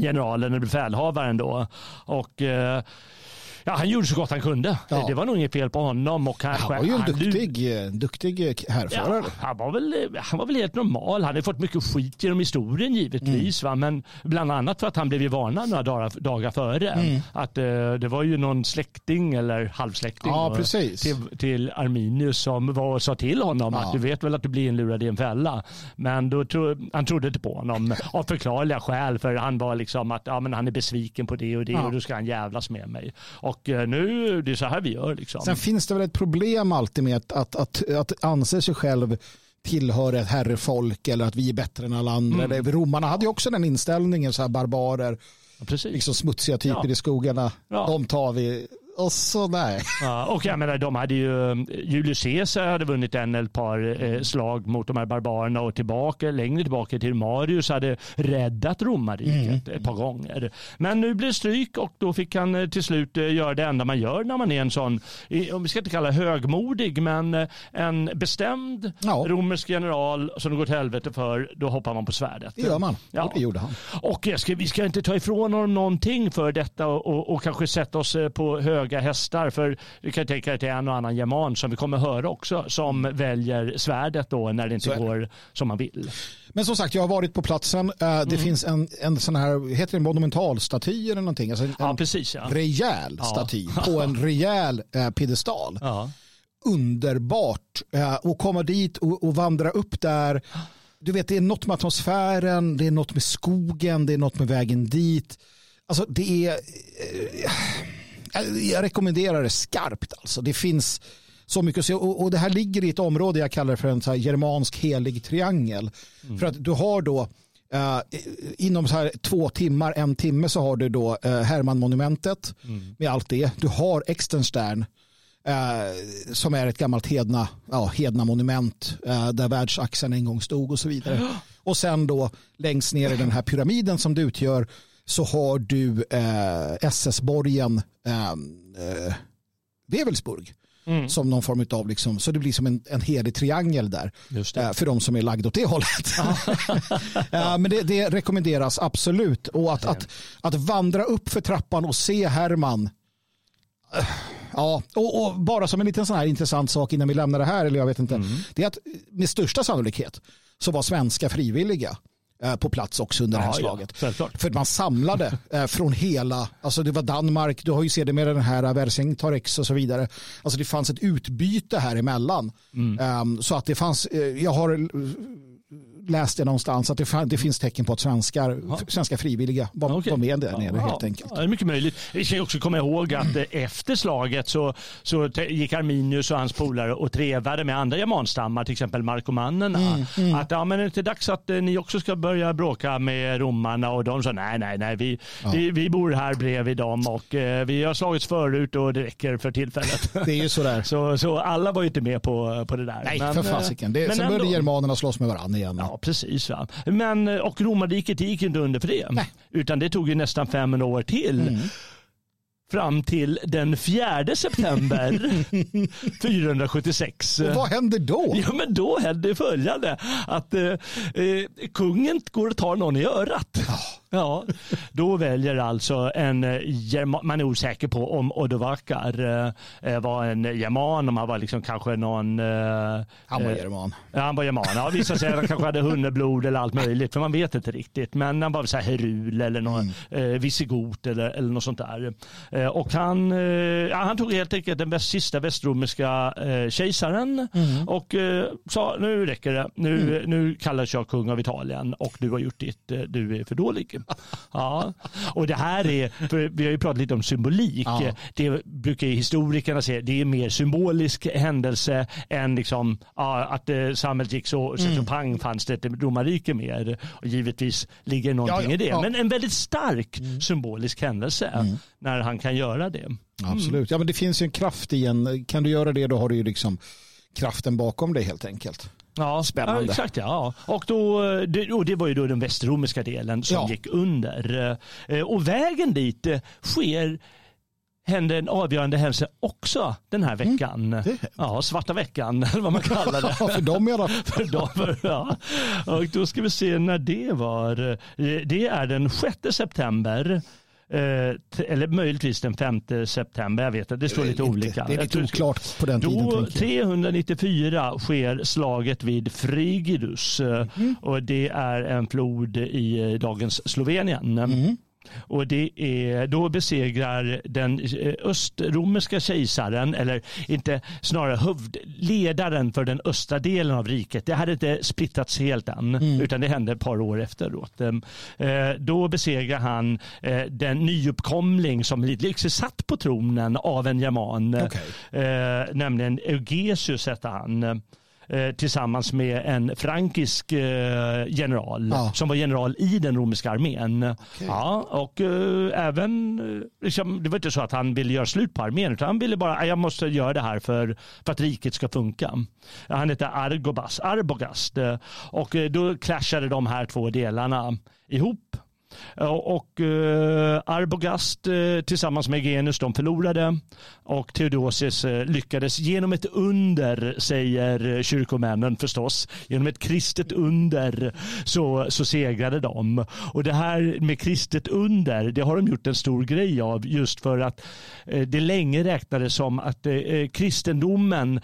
Speaker 2: generalen eller befälhavaren då. Och eh, ja, han gjorde så gott han kunde.
Speaker 1: Ja.
Speaker 2: Det var nog inget fel på honom. Och han,
Speaker 1: Han var ju en
Speaker 2: han-
Speaker 1: duktig, eh, duktig eh, härförare.
Speaker 2: Ja, han, var väl, han var väl helt normal. Han hade fått mycket skit genom historien givetvis.
Speaker 1: Mm.
Speaker 2: Va? Men bland annat för att han blev varnad några dagar, dagar före.
Speaker 1: Mm.
Speaker 2: Att eh, det var ju någon släkting eller halvsläkting
Speaker 1: Ja,
Speaker 2: till, till Arminius som var och sa till honom
Speaker 1: Ja.
Speaker 2: att du vet väl att du blir inlurad i en fälla. Men då tro, han trodde inte på honom av förklarliga skäl. För han var liksom att ja, men han är besviken på det och det och då ska han jävlas med mig. Och eh, nu, det är så här vi gör liksom.
Speaker 1: Sen finns det väl ett problem alltid med att, att, att, att anse sig själv tillhöra ett herrefolk eller att vi är bättre än alla andra.
Speaker 2: Mm.
Speaker 1: Romarna hade ju också den inställningen, så här barbarer,
Speaker 2: Ja, Precis.
Speaker 1: liksom smutsiga typer
Speaker 2: Ja.
Speaker 1: i skogarna.
Speaker 2: Ja.
Speaker 1: De tar vi. Och så nej.
Speaker 2: Ja, och jag menar, de hade ju, Julius Caesar hade vunnit en eller ett par eh, slag mot de här barbarerna och tillbaka, längre tillbaka till Marius hade räddat romarriket ett par gånger. Men nu blev det stryk och då fick han eh, till slut eh, göra det enda man gör när man är en sån, om vi ska inte kalla högmodig, men eh, en bestämd
Speaker 1: Ja.
Speaker 2: romersk general som det går till helvete för, då hoppar man på svärdet.
Speaker 1: Det gör man.
Speaker 2: Ja.
Speaker 1: Och det gjorde han.
Speaker 2: Och ska, vi ska inte ta ifrån honom någonting för detta och, och, kanske sätta oss eh, på höga hästar. För du kan tänka att det är en och annan german som vi kommer höra också som väljer svärdet då när det inte
Speaker 1: det.
Speaker 2: går som man vill.
Speaker 1: Men som sagt, jag har varit på platsen. Eh,
Speaker 2: Mm.
Speaker 1: Det finns en, en sån här, heter det monumentalstaty eller någonting? Alltså en,
Speaker 2: Ja, precis. Ja.
Speaker 1: rejäl
Speaker 2: Ja.
Speaker 1: staty på en rejäl eh, piedestal.
Speaker 2: Ja.
Speaker 1: underbart eh, att komma dit och, och vandra upp där. Du vet, det är något med atmosfären, det är något med skogen, det är något med vägen dit. Alltså det är, eh, jag rekommenderar det skarpt alltså. Det finns så mycket att se och, och det här ligger i ett område jag kallar för en så germansk helig triangel. För att du har då eh, inom så här två timmar, en timme så har du då uh, Hermann-monumentet med allt det. Du har Extenstern eh, som är ett gammalt hedna, ja, hedna monument eh, där världsaxeln en gång stod och så vidare. Och sen då längst ner i den här pyramiden som det utgör så har du eh, SS-borgen eh, eh, Wewelsburg. Som någon form av, liksom, så det blir som en, en helig triangel där. Eh, för de som är lagda åt det hållet. Eh, men det, det rekommenderas absolut. Och att, att, att vandra upp för trappan och se Herman Ja, och, och bara som en liten sån här intressant sak innan vi lämnar det här, eller jag vet inte, det är att med största sannolikhet så var svenska frivilliga på plats också under det här
Speaker 2: Ja, ja,
Speaker 1: slaget.
Speaker 2: självklart.
Speaker 1: För man samlade eh, från hela, alltså det var Danmark, du har ju sedermera den här Vercingtorix och så vidare. Alltså det fanns ett utbyte här emellan.
Speaker 2: Mm.
Speaker 1: Ehm, så att det fanns, eh, jag har eh, läst det någonstans att det, finns tecken på att svenskar, svenska frivilliga var,
Speaker 2: Okej.
Speaker 1: var med där nere
Speaker 2: Ja,
Speaker 1: helt enkelt.
Speaker 2: Ja, det är mycket möjligt. Vi ska också komma ihåg att eh, efter slaget så, så gick Arminius och hans polare och trevade med andra germanstammar, till exempel markomannerna.
Speaker 1: Mm,
Speaker 2: Att ja, men är det inte dags att eh, ni också ska börja bråka med romarna? Och de sa nej, nej, nej, vi, vi, vi bor här bredvid dem och eh, vi har slagits förut och det räcker för tillfället.
Speaker 1: Det är ju sådär.
Speaker 2: Så, så alla var ju inte med på, på det där.
Speaker 1: Nej,
Speaker 2: Men,
Speaker 1: för
Speaker 2: eh,
Speaker 1: fasiken. Det-
Speaker 2: men
Speaker 1: Sen började
Speaker 2: ändå.
Speaker 1: germanerna slåss med varandra igen.
Speaker 2: Ja, precis. Va? Men, eh, och romarriket gick inte under för det.
Speaker 1: Nej.
Speaker 2: Utan det tog ju nästan 500 år till. Fram till den 4 september 476.
Speaker 1: Och vad händer då?
Speaker 2: Ja, men då hände följande. Att eh, eh, kungen går och tar någon i örat. Ja, då väljer alltså en eh, man är osäker på om Odovacar eh, var en german, om han var liksom kanske någon... Eh,
Speaker 1: Han var
Speaker 2: eh,
Speaker 1: german.
Speaker 2: Ja, han var german. Ja, vissa säger att han kanske hade hunneblod eller allt möjligt, för man vet inte riktigt. Men han var så här herul eller någon eh, visigot eller, eller något sånt där. Eh, och han, eh, ja, han tog helt enkelt den sista västromerska eh, kejsaren och eh, sa nu räcker det. Nu, nu kallas jag kung av Italien och du har gjort ditt. Eh, du är för dålig. Ja. Och det här är, för vi har ju pratat lite om symbolik.
Speaker 1: Ja.
Speaker 2: Det brukar ju historikerna säga, det är mer symbolisk händelse än liksom, ja, att eh, samhället gick så, så, så pang fanns det ett romarrike mer. Och givetvis ligger någonting
Speaker 1: Ja,
Speaker 2: i det. Men en väldigt stark symbolisk händelse när han kan göra det.
Speaker 1: Absolut. Ja, men det finns ju en kraft i en. Kan du göra det då har du ju liksom kraften bakom dig helt enkelt.
Speaker 2: Ja,
Speaker 1: Spännande.
Speaker 2: Ja, exakt, ja. Och, då, det, och det var ju då den västromerska delen som
Speaker 1: Ja.
Speaker 2: gick under. Eh, Och vägen dit eh, sker hände en avgörande händelse också den här veckan.
Speaker 1: det-
Speaker 2: ja, svarta veckan, eller vad man kallar det.
Speaker 1: För dem i alla fall.
Speaker 2: för dem, ja. Och då ska vi se när det var. Eh, Det är den 6 september. Eh, Eller möjligtvis den 5 september. Jag vet att det står lite olika.
Speaker 1: Det är lite oklart på den tiden.
Speaker 2: då,
Speaker 1: jag.
Speaker 2: 394 sker slaget vid Frigidus
Speaker 1: Mm.
Speaker 2: och det är en flod i eh, dagens Slovenien.
Speaker 1: Mm.
Speaker 2: Och det är, då besegrar den eh, östromerska kejsaren, eller inte snarare huvud, ledaren för den östra delen av riket. Det hade inte splittats helt än,
Speaker 1: Mm.
Speaker 2: utan det hände ett par år efteråt. Eh, Då besegrar han eh, den nyuppkomling som liksom satt på tronen av en german, eh, nämligen Eugesius hette han. Eh, Tillsammans med en frankisk eh, general
Speaker 1: Ja.
Speaker 2: som var general i den romerska armén. Ja, och eh, även, liksom, det var inte så att han ville göra slut på armén utan han ville bara, "Ah, jag måste göra det här för, för att riket ska funka. Han hette Argobas, Arbogast och då clashade de här två delarna ihop. Eh, och eh, Arbogast eh, tillsammans med Genus de förlorade och Theodosius lyckades genom ett under, säger kyrkomännen förstås, genom ett kristet under så, så segrade de. Och det här med kristet under, det har de gjort en stor grej av just för att det länge räknades som att kristendomen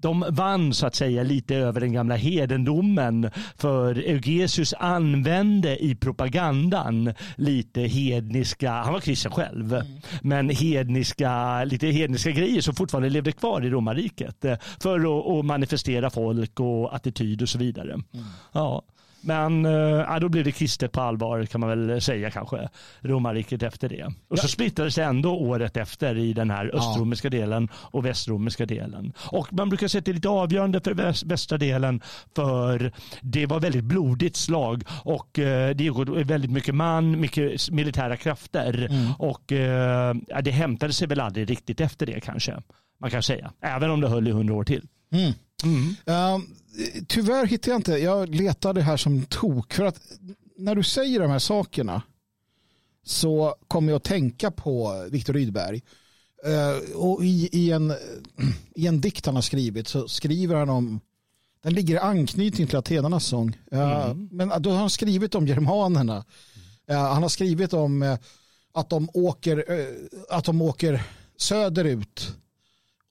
Speaker 2: de vann så att säga lite över den gamla hedendomen för Eugesius använde i propagandan lite hedniska, han var kristen själv, men hedniska, lite hedniska grejer som fortfarande levde kvar i romarriket eh, för att, att manifestera folk och attityd och så vidare. Ja. Men eh, ja, då blev det kristet på allvar kan man väl säga kanske. Romarriket efter det. Och så splittrades det ändå året efter i den här östromerska delen och västromerska delen. Och man brukar säga att det är lite avgörande för väst, västra delen för det var väldigt blodigt slag och eh, det gick väldigt mycket man, mycket militära krafter och eh, ja, det hämtade sig väl aldrig riktigt efter det kanske. Man kan säga. Även om det höll i hundra år till.
Speaker 1: Ehm, tyvärr hittar jag inte, jag letade här som tok. För att när du säger de här sakerna så kommer jag att tänka på Viktor Rydberg. Eh, och i, i, en, I en dikt han har skrivit så skriver han om, den ligger i anknytning till Atenarnas sång. Eh, Men då har han skrivit om germanerna. Eh, han har skrivit om eh, att de åker, eh, att de åker söderut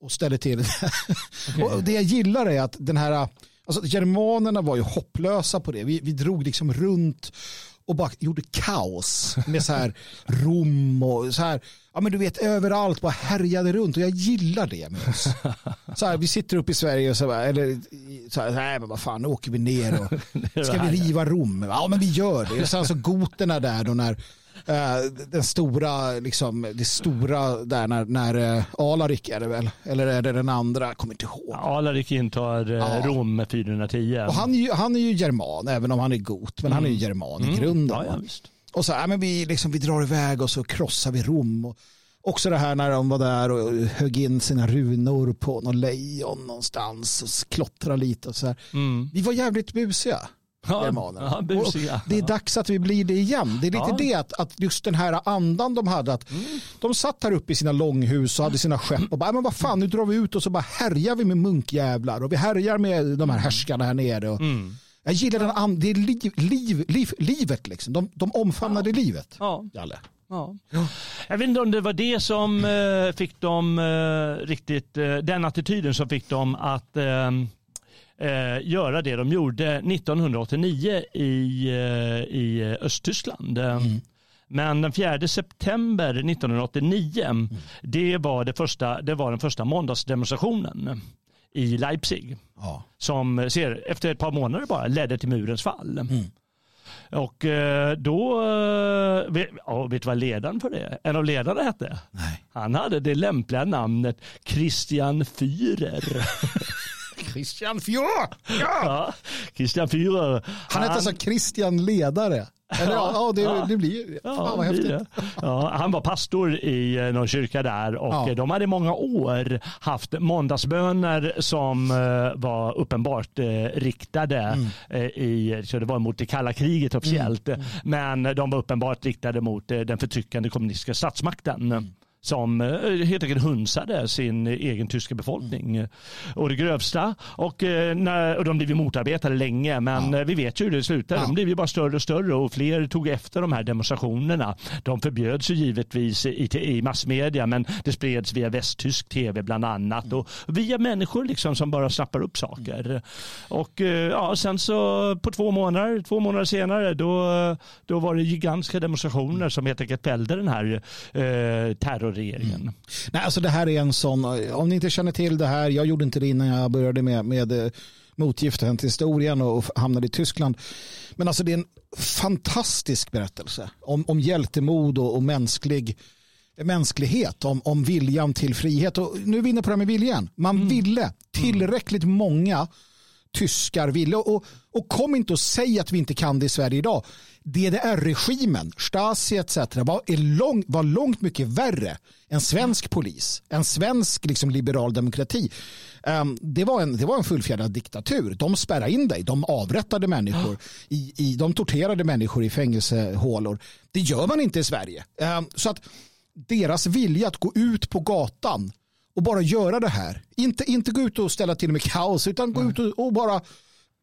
Speaker 1: och ställer till och det jag gillar är att den här, alltså germanerna var ju hopplösa på det. Vi, vi drog liksom runt och bara gjorde kaos med så här Rom och så här, ja men du vet överallt bara härjade runt och jag gillar det med oss. Så här, vi sitter uppe i Sverige och så här, eller så här, nej men vad fan, nu åker vi ner och ska vi riva Rom? Ja men vi gör det. Och sen så goterna där då när den stora, liksom, det stora där när, när uh, Alarik är det väl, eller är det den andra, jag kommer inte ihåg.
Speaker 2: Alarik intar eh,
Speaker 1: Ja.
Speaker 2: Rom med 410.
Speaker 1: Och han är, ju, han är ju german, även om han är got, men han är ju german i grunden.
Speaker 2: Mm. Ja, ja.
Speaker 1: Och så här, men vi, liksom, vi drar iväg och så krossar vi Rom. Och också det här när de var där och högg in sina runor på någon lejon någonstans och klottrade lite och så här.
Speaker 2: Mm.
Speaker 1: Vi var jävligt busiga. Germanerna.
Speaker 2: ja, busiga.
Speaker 1: Det är dags att vi blir det igen. Det är lite
Speaker 2: Ja.
Speaker 1: det att, att just den här andan de hade. att De satt här uppe i sina långhus och hade sina skepp och bara, "Nej, men vad fan, nu drar vi ut och så bara härjar vi med munkjävlar och vi härjar med de här härskarna här nere. Och Jag gillar den and, det är liv, liv, liv, livet liksom. De, de omfamnade livet.
Speaker 2: Ja.
Speaker 1: Jalle.
Speaker 2: Ja. Jag vet inte om det var det som eh, fick dem eh, riktigt, eh, den attityden som fick dem att eh, göra det de gjorde 1989 i, eh, i Östtyskland. Eh, Men den 4 september 1989, det, var det, första, det var den första måndagsdemonstrationen i Leipzig
Speaker 1: Ja.
Speaker 2: som ser, efter ett par månader bara ledde till murens fall. Och eh, då, ja, vet du vad ledaren för det? En av ledarna hette?
Speaker 1: Nej.
Speaker 2: Han hade det lämpliga namnet Christian Führer.
Speaker 1: Christian Fjord! Ja!
Speaker 2: ja, Christian Führer.
Speaker 1: Han hette alltså Christian Ledare. Eller, ja, ja, det,
Speaker 2: Ja.
Speaker 1: det blir Fan vad
Speaker 2: det
Speaker 1: häftigt.
Speaker 2: blir det. Ja, han var pastor i eh, någon kyrka där och
Speaker 1: Ja.
Speaker 2: eh, de hade i många år haft måndagsböner som eh, var uppenbart riktade
Speaker 1: Mm.
Speaker 2: i, så det var mot det kalla kriget officiellt,
Speaker 1: Mm.
Speaker 2: men de var uppenbart riktade mot den förtryckande kommunistiska statsmakten. Som eh, helt enkelt hunsade sin egen tyska befolkning.
Speaker 1: Mm.
Speaker 2: Och det grövsta. Och, eh, när, och de blev ju motarbetade länge, men eh, vi vet ju hur det slutade.
Speaker 1: Ja.
Speaker 2: De blev ju bara större och större och fler tog efter de här demonstrationerna. De förbjöds ju givetvis i, i massmedia, men det spreds via västtysk tv bland annat och via människor liksom som bara snappar upp saker. Och ja, sen så på två månader, två månader senare, då, då var det gigantiska demonstrationer som helt enkelt fällde den här eh, terrorregeringen.
Speaker 1: Nej, alltså det här är en sån, om ni inte känner till det här, jag gjorde inte det innan jag började med, med eh, motgiften till historien och, hamnade i Tyskland. Men alltså det är en fantastisk berättelse om, om hjältemod och, och mänsklig mänsklighet, om, om viljan till frihet. Och nu är vi inne på det här med viljan. Man ville, tillräckligt många tyskar ville. Och, och kom inte och säg att vi inte kan det i Sverige idag. DDR-regimen, Stasi etc. Var, är lång, var långt mycket värre än svensk polis, en svensk liksom, liberal demokrati. Ehm, det, var en, det var en fullfjädrad diktatur. De spärrade in dig, de avrättade människor, i, i, de torterade människor i fängelsehålor. Det gör man inte i Sverige. Ehm, så att deras vilja att gå ut på gatan och bara göra det här. Inte, inte gå ut och ställa till med kaos utan gå ut och, och bara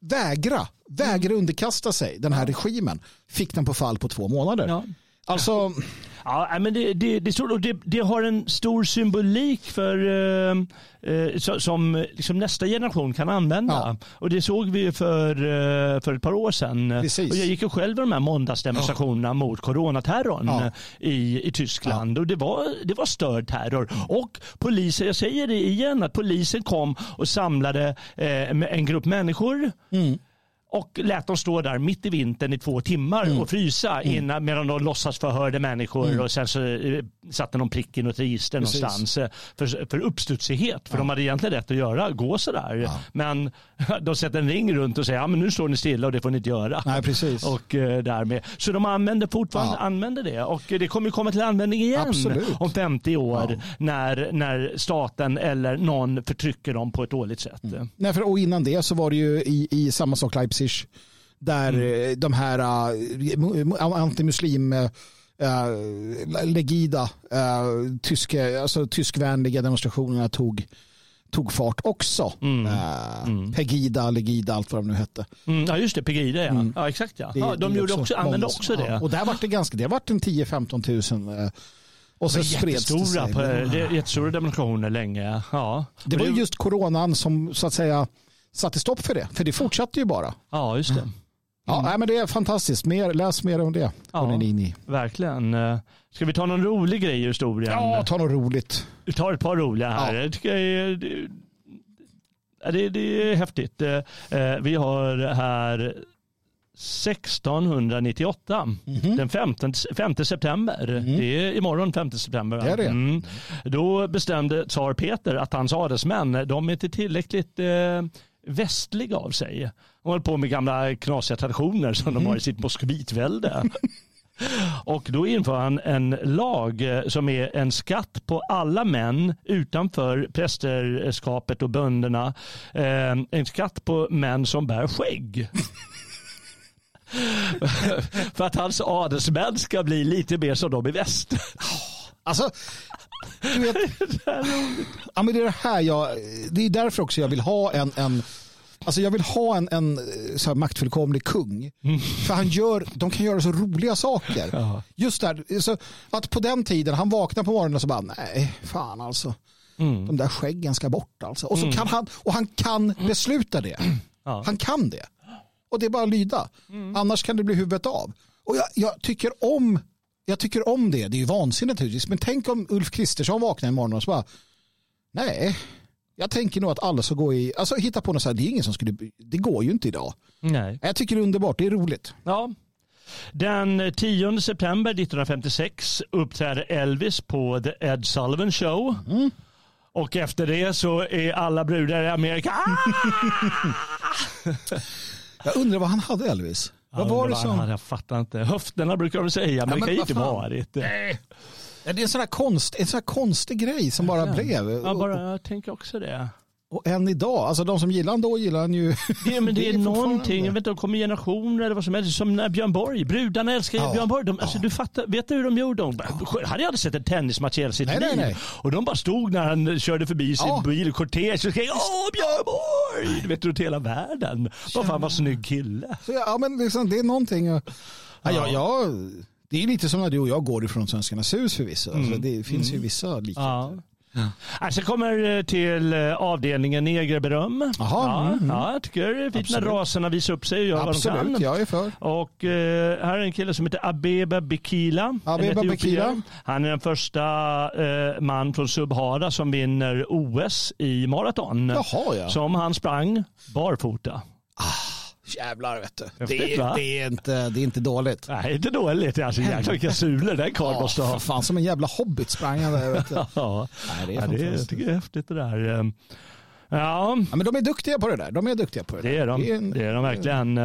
Speaker 1: vägra, vägra
Speaker 2: Mm.
Speaker 1: underkasta sig den här regimen. Fick den på fall på två månader.
Speaker 2: Ja.
Speaker 1: Alltså,
Speaker 2: Ja, men det, det, det, och det, det har en stor symbolik för, eh, eh, som liksom nästa generation kan använda.
Speaker 1: Ja.
Speaker 2: Och det såg vi för, eh, för ett par år sedan.
Speaker 1: Precis.
Speaker 2: Och jag gick ju själv de här måndagsdemonstrationerna mot coronaterrorn
Speaker 1: Ja.
Speaker 2: i, i Tyskland. Och det var, det var störd terror. Och polisen, jag säger det igen, att polisen kom och samlade eh, med en grupp människor
Speaker 1: Mm.
Speaker 2: Och lät dem stå där mitt i vintern i två timmar
Speaker 1: Mm.
Speaker 2: och frysa innan, medan de låtsas förhörde människor och sen så eh, satte någon prick i något register
Speaker 1: Precis.
Speaker 2: någonstans eh, för, för uppstudsighet. För de hade egentligen rätt att göra, gå sådär. Men de sätter en ring runt och säger ja, men nu står ni stilla och det får ni inte göra.
Speaker 1: Nej, precis.
Speaker 2: Och, eh, därmed. Så de använder fortfarande
Speaker 1: Ja.
Speaker 2: använder det och det kommer komma till användning igen
Speaker 1: Absolut.
Speaker 2: om 50 år när, när staten eller någon förtrycker dem på ett dåligt sätt.
Speaker 1: nej, för, och innan det så var det ju i, i samma sak Leipzig där
Speaker 2: Mm.
Speaker 1: eh, de här uh, antimuslim uh, legida uh, tyska, alltså, tyskvänliga demonstrationerna tog tog fart också. Eh, Pegida, Legida, allt vad de nu hette.
Speaker 2: Mm, ja just det, Pegida ja. Ja exakt ja.
Speaker 1: Det-
Speaker 2: ja
Speaker 1: det
Speaker 2: de gjorde också, använde
Speaker 1: många-
Speaker 2: också det.
Speaker 1: Ja, och där var det ganska, det varit en 10-15 tusen. eh, Och så spreds det sig.
Speaker 2: på, det jättestora demonstrationer länge. Ja.
Speaker 1: Det var ju just coronan som så att säga satte stopp för det. För det fortsatte ju bara.
Speaker 2: Ja, just det.
Speaker 1: Ja, nej, men det är fantastiskt. Mer, läs mer om det.
Speaker 2: Ja. Verkligen. Eh, Ska vi ta någon rolig grej i historien?
Speaker 1: ja, ta något roligt.
Speaker 2: Vi tar ett par roliga här.
Speaker 1: Ja.
Speaker 2: Jag tycker det, det, det, det är häftigt. Eh, eh, Vi har här 1698, den 15, 5 september. Det är imorgon 5 september.
Speaker 1: Det det.
Speaker 2: Mm. Då bestämde tsar Peter att hans adelsmän, de är inte tillräckligt eh, västliga av sig. De håller på med gamla knasiga traditioner som de har i sitt moskovitvälde. Och då inför han en lag eh, som är en skatt på alla män utanför prästerskapet och bönderna. Eh, En skatt på män som bär skägg. För att hans adelsmän ska bli lite mer som de i väst.
Speaker 1: Alltså, du vet, ja, men det är det här jag, det är därför också jag vill ha en, en Alltså jag vill ha en, en så här maktfullkomlig kung. För han gör, de kan göra så roliga saker.
Speaker 2: Ja.
Speaker 1: Just där, så att på den tiden, han vaknar på morgonen och så bara, nej, fan alltså. De där skäggen ska bort alltså. Och, så kan han, och han kan besluta det.
Speaker 2: Ja.
Speaker 1: Han kan det. Och det är bara att lyda. Annars kan det bli huvudet av. Och jag, jag, tycker om jag tycker om det. Det är ju vansinnigt naturligtvis. Men tänk om Ulf Kristersson vaknar imorgon och så bara nej, jag tänker nog att alla ska gå i, alltså hitta på något så här, det är ingen som skulle, det går ju inte idag.
Speaker 2: Nej.
Speaker 1: Jag tycker det är underbart, det är roligt.
Speaker 2: Ja. Den 10 september 1956 uppträder Elvis på The Ed Sullivan Show. Och efter det så är alla brudar i Amerika
Speaker 1: Jag undrar vad han hade Elvis. Vad var det som?
Speaker 2: Jag fattar inte. Höfterna brukar de säga, men,
Speaker 1: Ja,
Speaker 2: det kan ju
Speaker 1: men
Speaker 2: inte varit.
Speaker 1: Ja, Det är en sån här, konst, en sån här konstig grej som bara blev.
Speaker 2: Jag bara jag tänker också det.
Speaker 1: Och än idag, alltså de som gillar han då gillar han ju.
Speaker 2: Det, men det, är,
Speaker 1: är
Speaker 2: någonting, jag vet inte, det kommer generationer eller vad som helst. Som när Björn Borg, brudarna älskar
Speaker 1: Ja.
Speaker 2: Björn Borg. De, alltså, du fattar, vet du hur de gjorde? De bara, hade aldrig sett en tennismatch i hela sitt
Speaker 1: Nej, nej,
Speaker 2: liv.
Speaker 1: nej.
Speaker 2: Och de bara stod när han körde förbi sin
Speaker 1: Ja.
Speaker 2: bil, kortege och skrek Åh Björn Borg! Du vet, runt hela världen. Vad fan vad snygg kille.
Speaker 1: Så, ja, men liksom, det är någonting. Ja, ja, ja, det är lite som när du och jag går ifrån Svenskarnas hus förvisso. Alltså, det finns ju vissa likheter.
Speaker 2: Ja. Alltså kommer eh, till eh, avdelningen negerberöm.
Speaker 1: Jaha,
Speaker 2: Ja,
Speaker 1: mm,
Speaker 2: ja, jag tycker det är fint när
Speaker 1: Absolut.
Speaker 2: raserna visar upp sig och gör vad de
Speaker 1: Absolut,
Speaker 2: kan.
Speaker 1: jag är för.
Speaker 2: Och eh, här är en kille som heter Abeba Bikila.
Speaker 1: Abeba. Bikila.
Speaker 2: Han är den första eh, man från Subhara som vinner OS i maraton.
Speaker 1: Jaha, ja.
Speaker 2: Som han sprang barfota.
Speaker 1: Jävlar vet du.
Speaker 2: Häftigt,
Speaker 1: Det, är- det, är inte, det är inte dåligt.
Speaker 2: Nej, inte dåligt. Alltså, jäklar vilka sulor den karln
Speaker 1: Ja,
Speaker 2: måste ha.
Speaker 1: fan som en jävla hobbit sprang han där. Vet du.
Speaker 2: Ja,
Speaker 1: Nej, det är
Speaker 2: ja, det, är- jag tycker det är häftigt det där. Eh, Ja,
Speaker 1: Ja, men de är duktiga på det där. De är duktiga på det,
Speaker 2: Det är de,
Speaker 1: där. en-
Speaker 2: det är de verkligen.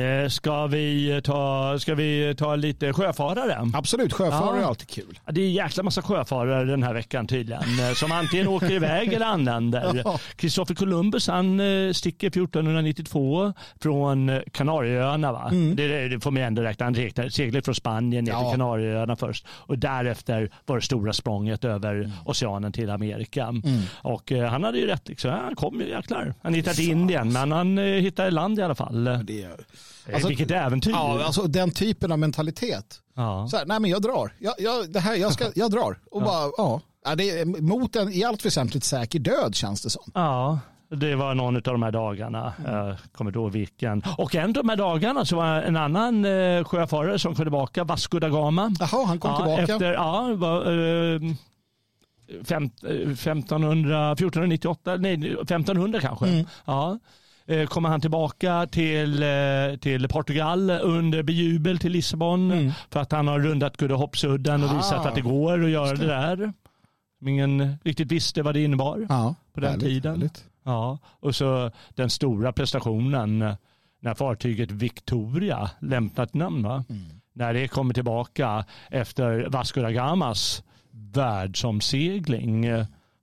Speaker 2: Eh, Ska vi ta, ska vi ta lite sjöfarare?
Speaker 1: Absolut, sjöfarare
Speaker 2: Ja.
Speaker 1: är alltid kul.
Speaker 2: Det är en jäkla massa sjöfarare den här veckan tydligen. eh, Som antingen åker iväg eller anländer. Kristoffer Columbus han eh, sticker 1492 från Kanarieöarna. Va? Det, det får man ändå räkna. Han seglade från Spanien ner till
Speaker 1: Ja.
Speaker 2: Kanarieöarna först. Och därefter var det stora språnget över oceanen till Amerika. Och eh, han hade ju rätt. Liksom. Han kom ju jäklar. Han hittade till Indien men han hittade land i alla fall. Eh,
Speaker 1: Alltså-
Speaker 2: Vilket äventyr.
Speaker 1: ja, alltså den typen av mentalitet.
Speaker 2: Ja.
Speaker 1: Så här, nej men jag drar. Jag, jag, det här, jag, ska, jag drar. Och bara, ja. ja. Det är mot en i allt väsentligt säker död känns det som.
Speaker 2: Ja, det var någon av de här dagarna. Jag kommer ihåg vilken. Och en av de här dagarna så var en annan eh, sjöfarare som kom tillbaka, Vasco da Gama.
Speaker 1: Jaha, han kom
Speaker 2: ja,
Speaker 1: tillbaka.
Speaker 2: Efter, ja, var, eh, fem, eh, 1500, 1498, nej 1500 kanske.
Speaker 1: Mm.
Speaker 2: Ja. Eh, Kommer han tillbaka till, eh, till Portugal under bejubel till Lissabon för att han har rundat Guddehoppsudden och
Speaker 1: Mm. Ah.
Speaker 2: visat att det går att göra det där. Som ingen riktigt visste vad det innebar
Speaker 1: Ja,
Speaker 2: på den
Speaker 1: härligt,
Speaker 2: tiden.
Speaker 1: härligt.
Speaker 2: Ja, och så den stora prestationen när fartyget Victoria lämnat namn.
Speaker 1: Mm.
Speaker 2: När det kommer tillbaka efter Vasco da Gamas världsomsegling.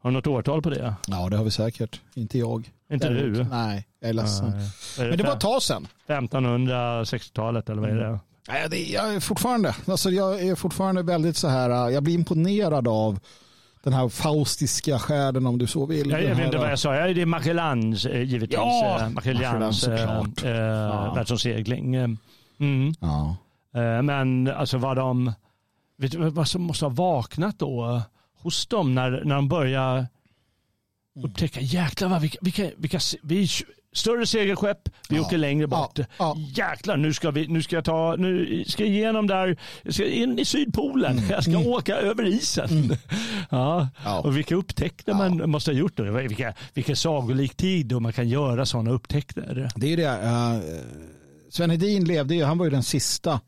Speaker 2: Har du något årtal på det?
Speaker 1: Ja, det har vi säkert. Inte jag.
Speaker 2: Inte
Speaker 1: Däremot-
Speaker 2: du?
Speaker 1: Nej, jag är ledsen.
Speaker 2: Nej.
Speaker 1: Men det var ett tag sedan.
Speaker 2: 1560-talet eller vad är det?
Speaker 1: Nej, det, jag är fortfarande, alltså jag är fortfarande väldigt så här, äh, jag blir imponerad av den här faustiska själen om du så vill.
Speaker 2: Jag, jag vet inte vad jag sa. Ja, det är Magellans eh, givetvis.
Speaker 1: Ja,
Speaker 2: eh, Magellans eh,
Speaker 1: Ja.
Speaker 2: världsomsegling. Mm.
Speaker 1: Ja.
Speaker 2: Men alltså vad de, vet du vad som måste ha vaknat då hos dem när, när de börjar upptäcka, jäklar vad, vilka, vilka, vilka, vi större segelskepp, vi
Speaker 1: Ja.
Speaker 2: åker längre bort.
Speaker 1: Ja. Ja.
Speaker 2: Jäklar, nu ska, vi, nu ska jag ta, nu ska jag igenom där, jag ska in i Sydpolen, jag ska åka över isen. Ja.
Speaker 1: Mm. Ja.
Speaker 2: Och vilka upptäckter man måste ha gjort då. Vilka, vilken sagolik tid då man kan göra sådana upptäckter.
Speaker 1: Det är det. Uh, Sven Hedin levde ju, han var ju den sista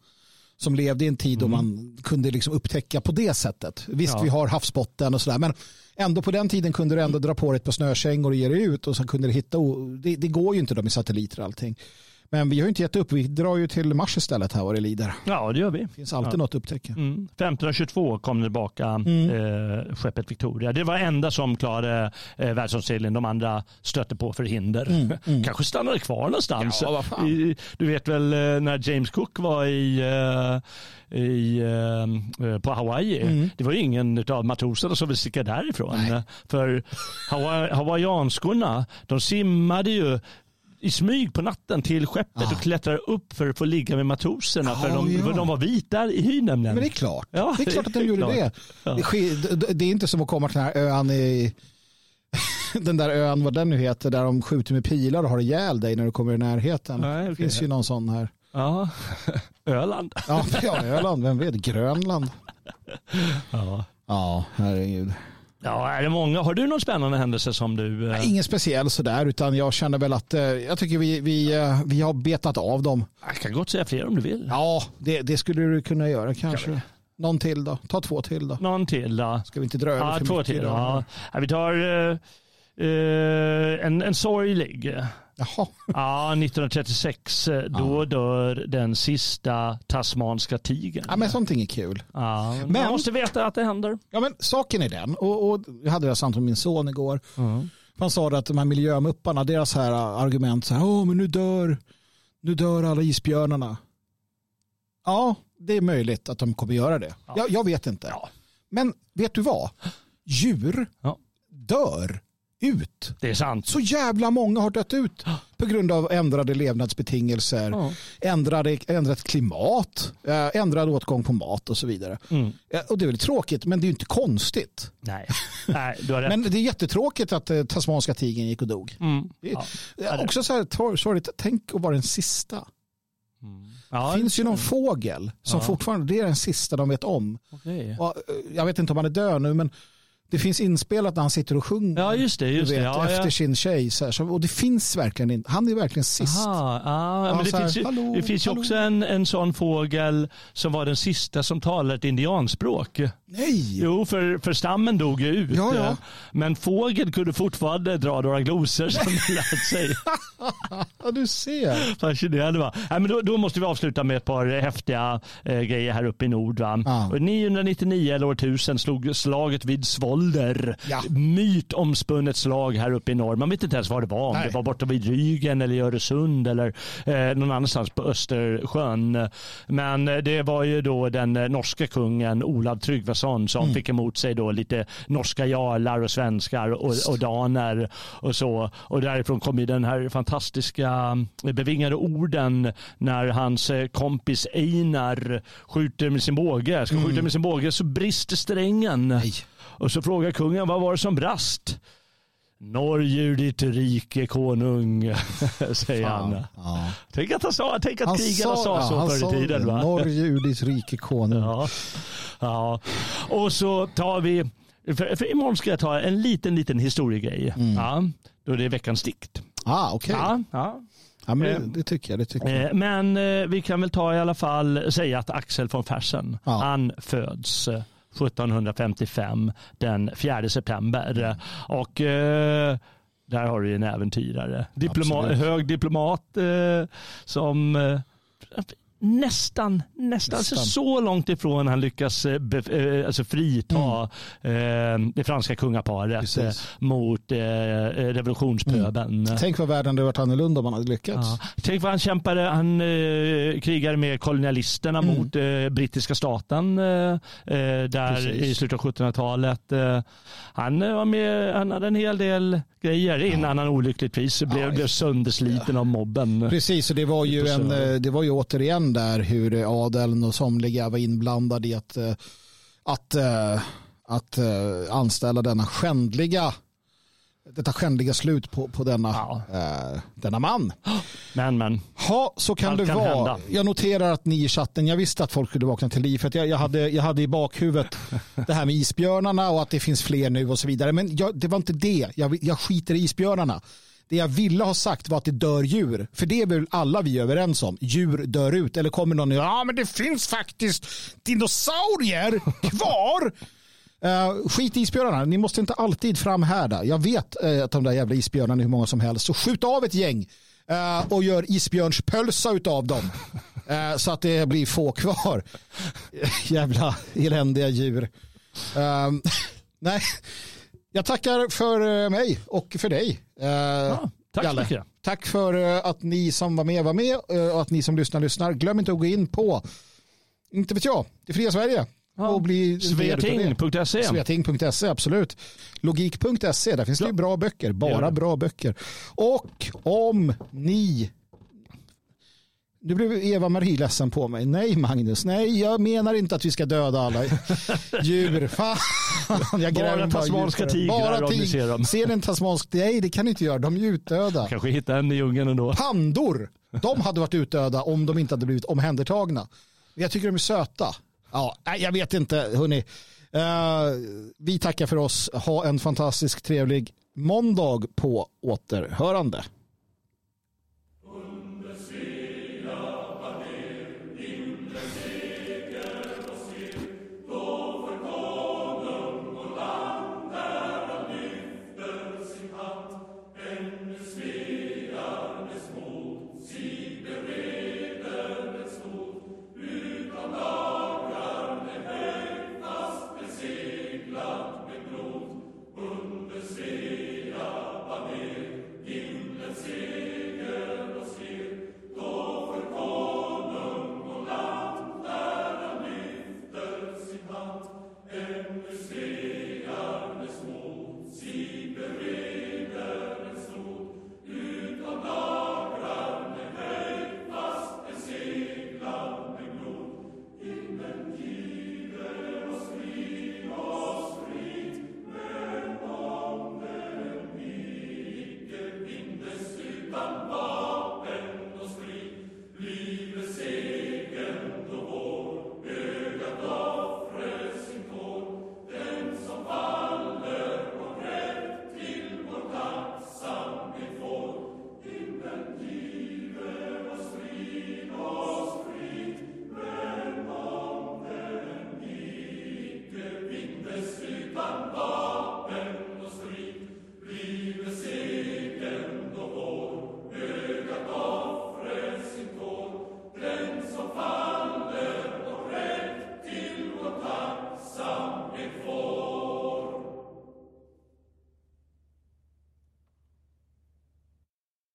Speaker 1: som levde i en tid då man kunde liksom upptäcka på det sättet. Visst,
Speaker 2: Ja.
Speaker 1: vi har havsbotten och sådär, men ändå på den tiden kunde du ändå dra på dig ett par snökängor och ge dig ut och sen kunde du hitta, det, det går ju inte då med satelliter och allting. Men vi har ju inte gett upp. Vi drar ju till Mars istället här vad det lider.
Speaker 2: Ja, det gör vi.
Speaker 1: Det finns alltid
Speaker 2: Ja.
Speaker 1: något att upptäcka.
Speaker 2: Mm. 1522 kom tillbaka
Speaker 1: Mm.
Speaker 2: eh, skeppet Victoria. Det var enda som klarade eh, världsomseglingen. De andra stötte på förhinder. Kanske stannade kvar någonstans.
Speaker 1: Mm, Ja.
Speaker 2: I, du vet väl eh, när James Cook var i, eh, i, eh, eh, på Hawaii.
Speaker 1: Mm.
Speaker 2: Det var ju ingen av matroserna som ville sticka därifrån. För Hawa- hawaiianskorna, de simmade ju i smyg på natten till skeppet och klättrade upp för att få ligga med matroserna. för,
Speaker 1: Ja,
Speaker 2: de,
Speaker 1: ja.
Speaker 2: för de var vita i hyn nämligen.
Speaker 1: Men det är klart.
Speaker 2: Ja,
Speaker 1: det är klart att de
Speaker 2: det
Speaker 1: gjorde det.
Speaker 2: Ja.
Speaker 1: Det, det. Det är inte som att komma till den här ön i den där ön, vad den nu heter, där de skjuter med pilar och har ihjäl dig när du kommer i närheten.
Speaker 2: Nej,
Speaker 1: Det
Speaker 2: okej.
Speaker 1: finns ju någon sån här.
Speaker 2: Ja, Öland.
Speaker 1: Ja, ja Öland, vem vet, Grönland.
Speaker 2: Ja.
Speaker 1: Ja, herregud.
Speaker 2: Ja, är det många? Har du någon spännande händelse som du... eh,
Speaker 1: Ingen speciell sådär, utan jag känner väl att eh, jag tycker vi, vi, eh, vi har betat av dem.
Speaker 2: Jag kan gott säga fler om du vill.
Speaker 1: Ja, det, det skulle du kunna göra kanske. Någon till då? Ta två till då.
Speaker 2: Någon till då?
Speaker 1: Ska vi inte dra över
Speaker 2: Ja,
Speaker 1: för
Speaker 2: två
Speaker 1: mycket
Speaker 2: till.
Speaker 1: idag?
Speaker 2: Ja. Ja, vi tar eh, eh, en, en sorglig.
Speaker 1: Jaha.
Speaker 2: Ja, 1936 eh, då dör den sista tasmanska tigern.
Speaker 1: Ja, men sånt är kul.
Speaker 2: Ja, men man måste veta att det händer.
Speaker 1: Ja, men saken är den, och, och jag hade det här samtalet med min son igår. Han sa att de här miljömupparna, deras här argument, så här, Åh, men nu dör, nu dör alla isbjörnarna. Ja, det är möjligt att de kommer göra det. Jag, jag vet inte.
Speaker 2: Ja.
Speaker 1: Men vet du vad? Djur
Speaker 2: Ja.
Speaker 1: dör ut.
Speaker 2: Det är sant.
Speaker 1: Så jävla många har dött ut på grund av ändrade levnadsbetingelser,
Speaker 2: Ja.
Speaker 1: ändrade, ändrat klimat, eh, ändrad åtgång på mat och så vidare.
Speaker 2: Mm.
Speaker 1: Eh, Och det är väl tråkigt, men det är ju inte konstigt.
Speaker 2: Nej. Nej, du har rätt.
Speaker 1: Men det är jättetråkigt att eh, tasmanska tigern gick och dog.
Speaker 2: Mm. Ja.
Speaker 1: det är också så här sorgligt, tänk att vara den sista.
Speaker 2: Ja,
Speaker 1: Det finns ju någon fågel som
Speaker 2: Ja.
Speaker 1: fortfarande, det är den sista de vet om.
Speaker 2: okej.
Speaker 1: Och, eh, jag vet inte om han är död nu, men det finns inspelat när han sitter och sjunger.
Speaker 2: Ja, just det. Just det.
Speaker 1: vet,
Speaker 2: Ja,
Speaker 1: efter
Speaker 2: ja.
Speaker 1: sin tjej. Så här, så, och det finns verkligen inte, han är verkligen sist.
Speaker 2: Aha, ja,
Speaker 1: Ja,
Speaker 2: men det
Speaker 1: här,
Speaker 2: finns ju,
Speaker 1: hallå,
Speaker 2: det finns ju också en, en sån fågel som var den sista som talade ett indianspråk.
Speaker 1: Nej!
Speaker 2: Jo, för, för stammen dog ju ut.
Speaker 1: Ja, ja.
Speaker 2: Men fågeln kunde fortfarande dra några glosor som den lärt sig.
Speaker 1: Ja, du ser.
Speaker 2: Fascinerande va? Nej, men då, då måste vi avsluta med ett par häftiga eh, grejer här uppe i nord. Va?
Speaker 1: Ja.
Speaker 2: Och 999 eller år 1000 slog slaget vid Svolder.
Speaker 1: Ja.
Speaker 2: Mytomspunnet slag här uppe i norr. Man vet inte ens var det var. Om
Speaker 1: Nej.
Speaker 2: det var borta vid Rygen eller i Öresund eller eh, någon annanstans på Östersjön. Men eh, det var ju då den eh, norska kungen Olav Tryggvason som
Speaker 1: Mm.
Speaker 2: fick emot sig då lite norska jarlar och svenskar och, och daner och så. Och därifrån kom ju den här fantastiska eh, bevingade orden när hans kompis Einar skjuter med sin båge. Ska skjuta med sin båge så brister strängen.
Speaker 1: Mm. Nej.
Speaker 2: Och så frågar kungen vad var det som brast? Norge ditt rike konung, säger han.
Speaker 1: Ja.
Speaker 2: Tänk att, han sa, tänk att krigarna sa,
Speaker 1: ja,
Speaker 2: så
Speaker 1: han
Speaker 2: förr i tiden.
Speaker 1: det.
Speaker 2: Va?
Speaker 1: Norge ur ditt rike konung.
Speaker 2: Ja. ja. Och så tar vi, för, för imorgon ska jag ta en liten, liten historiegrej. Ja. Då det är veckans dikt.
Speaker 1: Ah, okej.
Speaker 2: Ja, ja.
Speaker 1: Ja, men det,
Speaker 2: Eh,
Speaker 1: det tycker jag. Det tycker jag.
Speaker 2: Eh, Men eh, vi kan väl ta i alla fall säga att Axel von Fersen,
Speaker 1: Ja.
Speaker 2: han föds 1755 den 4 september. Och eh, där har du ju en äventyrare. Diploma,
Speaker 1: Absolut.
Speaker 2: hög diplomat eh, som eh, nästan, nästan, Alltså
Speaker 1: Nästan.
Speaker 2: så långt ifrån han lyckas eh, bef, eh, alltså frita eh, det franska kungaparet eh, mot eh, revolutionspöbeln.
Speaker 1: Tänk vad världen hade varit annorlunda om man hade lyckats.
Speaker 2: Ja. Tänk vad han kämpade. Han eh, krigade med kolonialisterna
Speaker 1: Mm.
Speaker 2: mot eh, brittiska staten eh, eh, där
Speaker 1: Precis.
Speaker 2: i slutet av 1700-talet. Eh, han, eh, var med, han hade en hel del grejer innan han olyckligtvis blev,
Speaker 1: Ja.
Speaker 2: blev söndersliten av mobben.
Speaker 1: Precis, och det var ju, en, eh, det var ju återigen där hur adeln och somliga var inblandade i att, eh, att, eh, att eh, anställa denna skändliga detta skändliga slut på, på denna,
Speaker 2: Ja.
Speaker 1: eh, denna man.
Speaker 2: Men, men.
Speaker 1: Ja, så kan
Speaker 2: Allt
Speaker 1: det
Speaker 2: kan
Speaker 1: vara.
Speaker 2: hända.
Speaker 1: Jag noterar att ni i chatten, jag visste att folk skulle vakna till liv. För jag, jag, hade, jag hade i bakhuvudet det här med isbjörnarna och att det finns fler nu och så vidare. Men jag, det var inte det. Jag, jag skiter i isbjörnarna. Det jag ville ha sagt var att det dör djur. För det är väl alla vi överens om. Djur dör ut. Eller kommer någon och ja ah, men det finns faktiskt dinosaurier kvar. Uh, skit i isbjörnarna. Ni måste inte alltid framhärda. Jag vet uh, att de där jävla isbjörnarna är hur många som helst. Så skjut av ett gäng. uh, och gör isbjörnspölsa utav dem. Uh, så att det blir få kvar. Jävla eländiga djur. Nej, jag tackar för eh, mig och för dig. Uh,
Speaker 2: Ja, tack så
Speaker 1: Jalle.
Speaker 2: mycket.
Speaker 1: Tack för eh, att ni som var med var med eh, och att ni som lyssnar lyssnar. Glöm inte att gå in på, inte vet jag, det fria Sverige.
Speaker 2: Ja.
Speaker 1: Och bli.
Speaker 2: Sveating.se.
Speaker 1: Sveating.se, absolut. Logik.se, där finns det ju bra böcker, bara bra böcker. Och om ni nu blev Eva-Marie ledsen på mig. Nej Magnus, nej jag menar inte att vi ska döda alla djur. Fan, jag
Speaker 2: Bara tasmanska tigrar
Speaker 1: Bara tig-
Speaker 2: ser dem.
Speaker 1: Ser ni en tasmansk? Nej det kan ni inte göra, de är utdöda.
Speaker 2: Kanske hitta en i djungeln ändå.
Speaker 1: Pandor, de hade varit utdöda om de inte hade blivit omhändertagna. Jag tycker de är söta. Ja, jag vet inte, hörni. Eh, vi tackar för oss. Ha en fantastisk trevlig måndag på återhörande.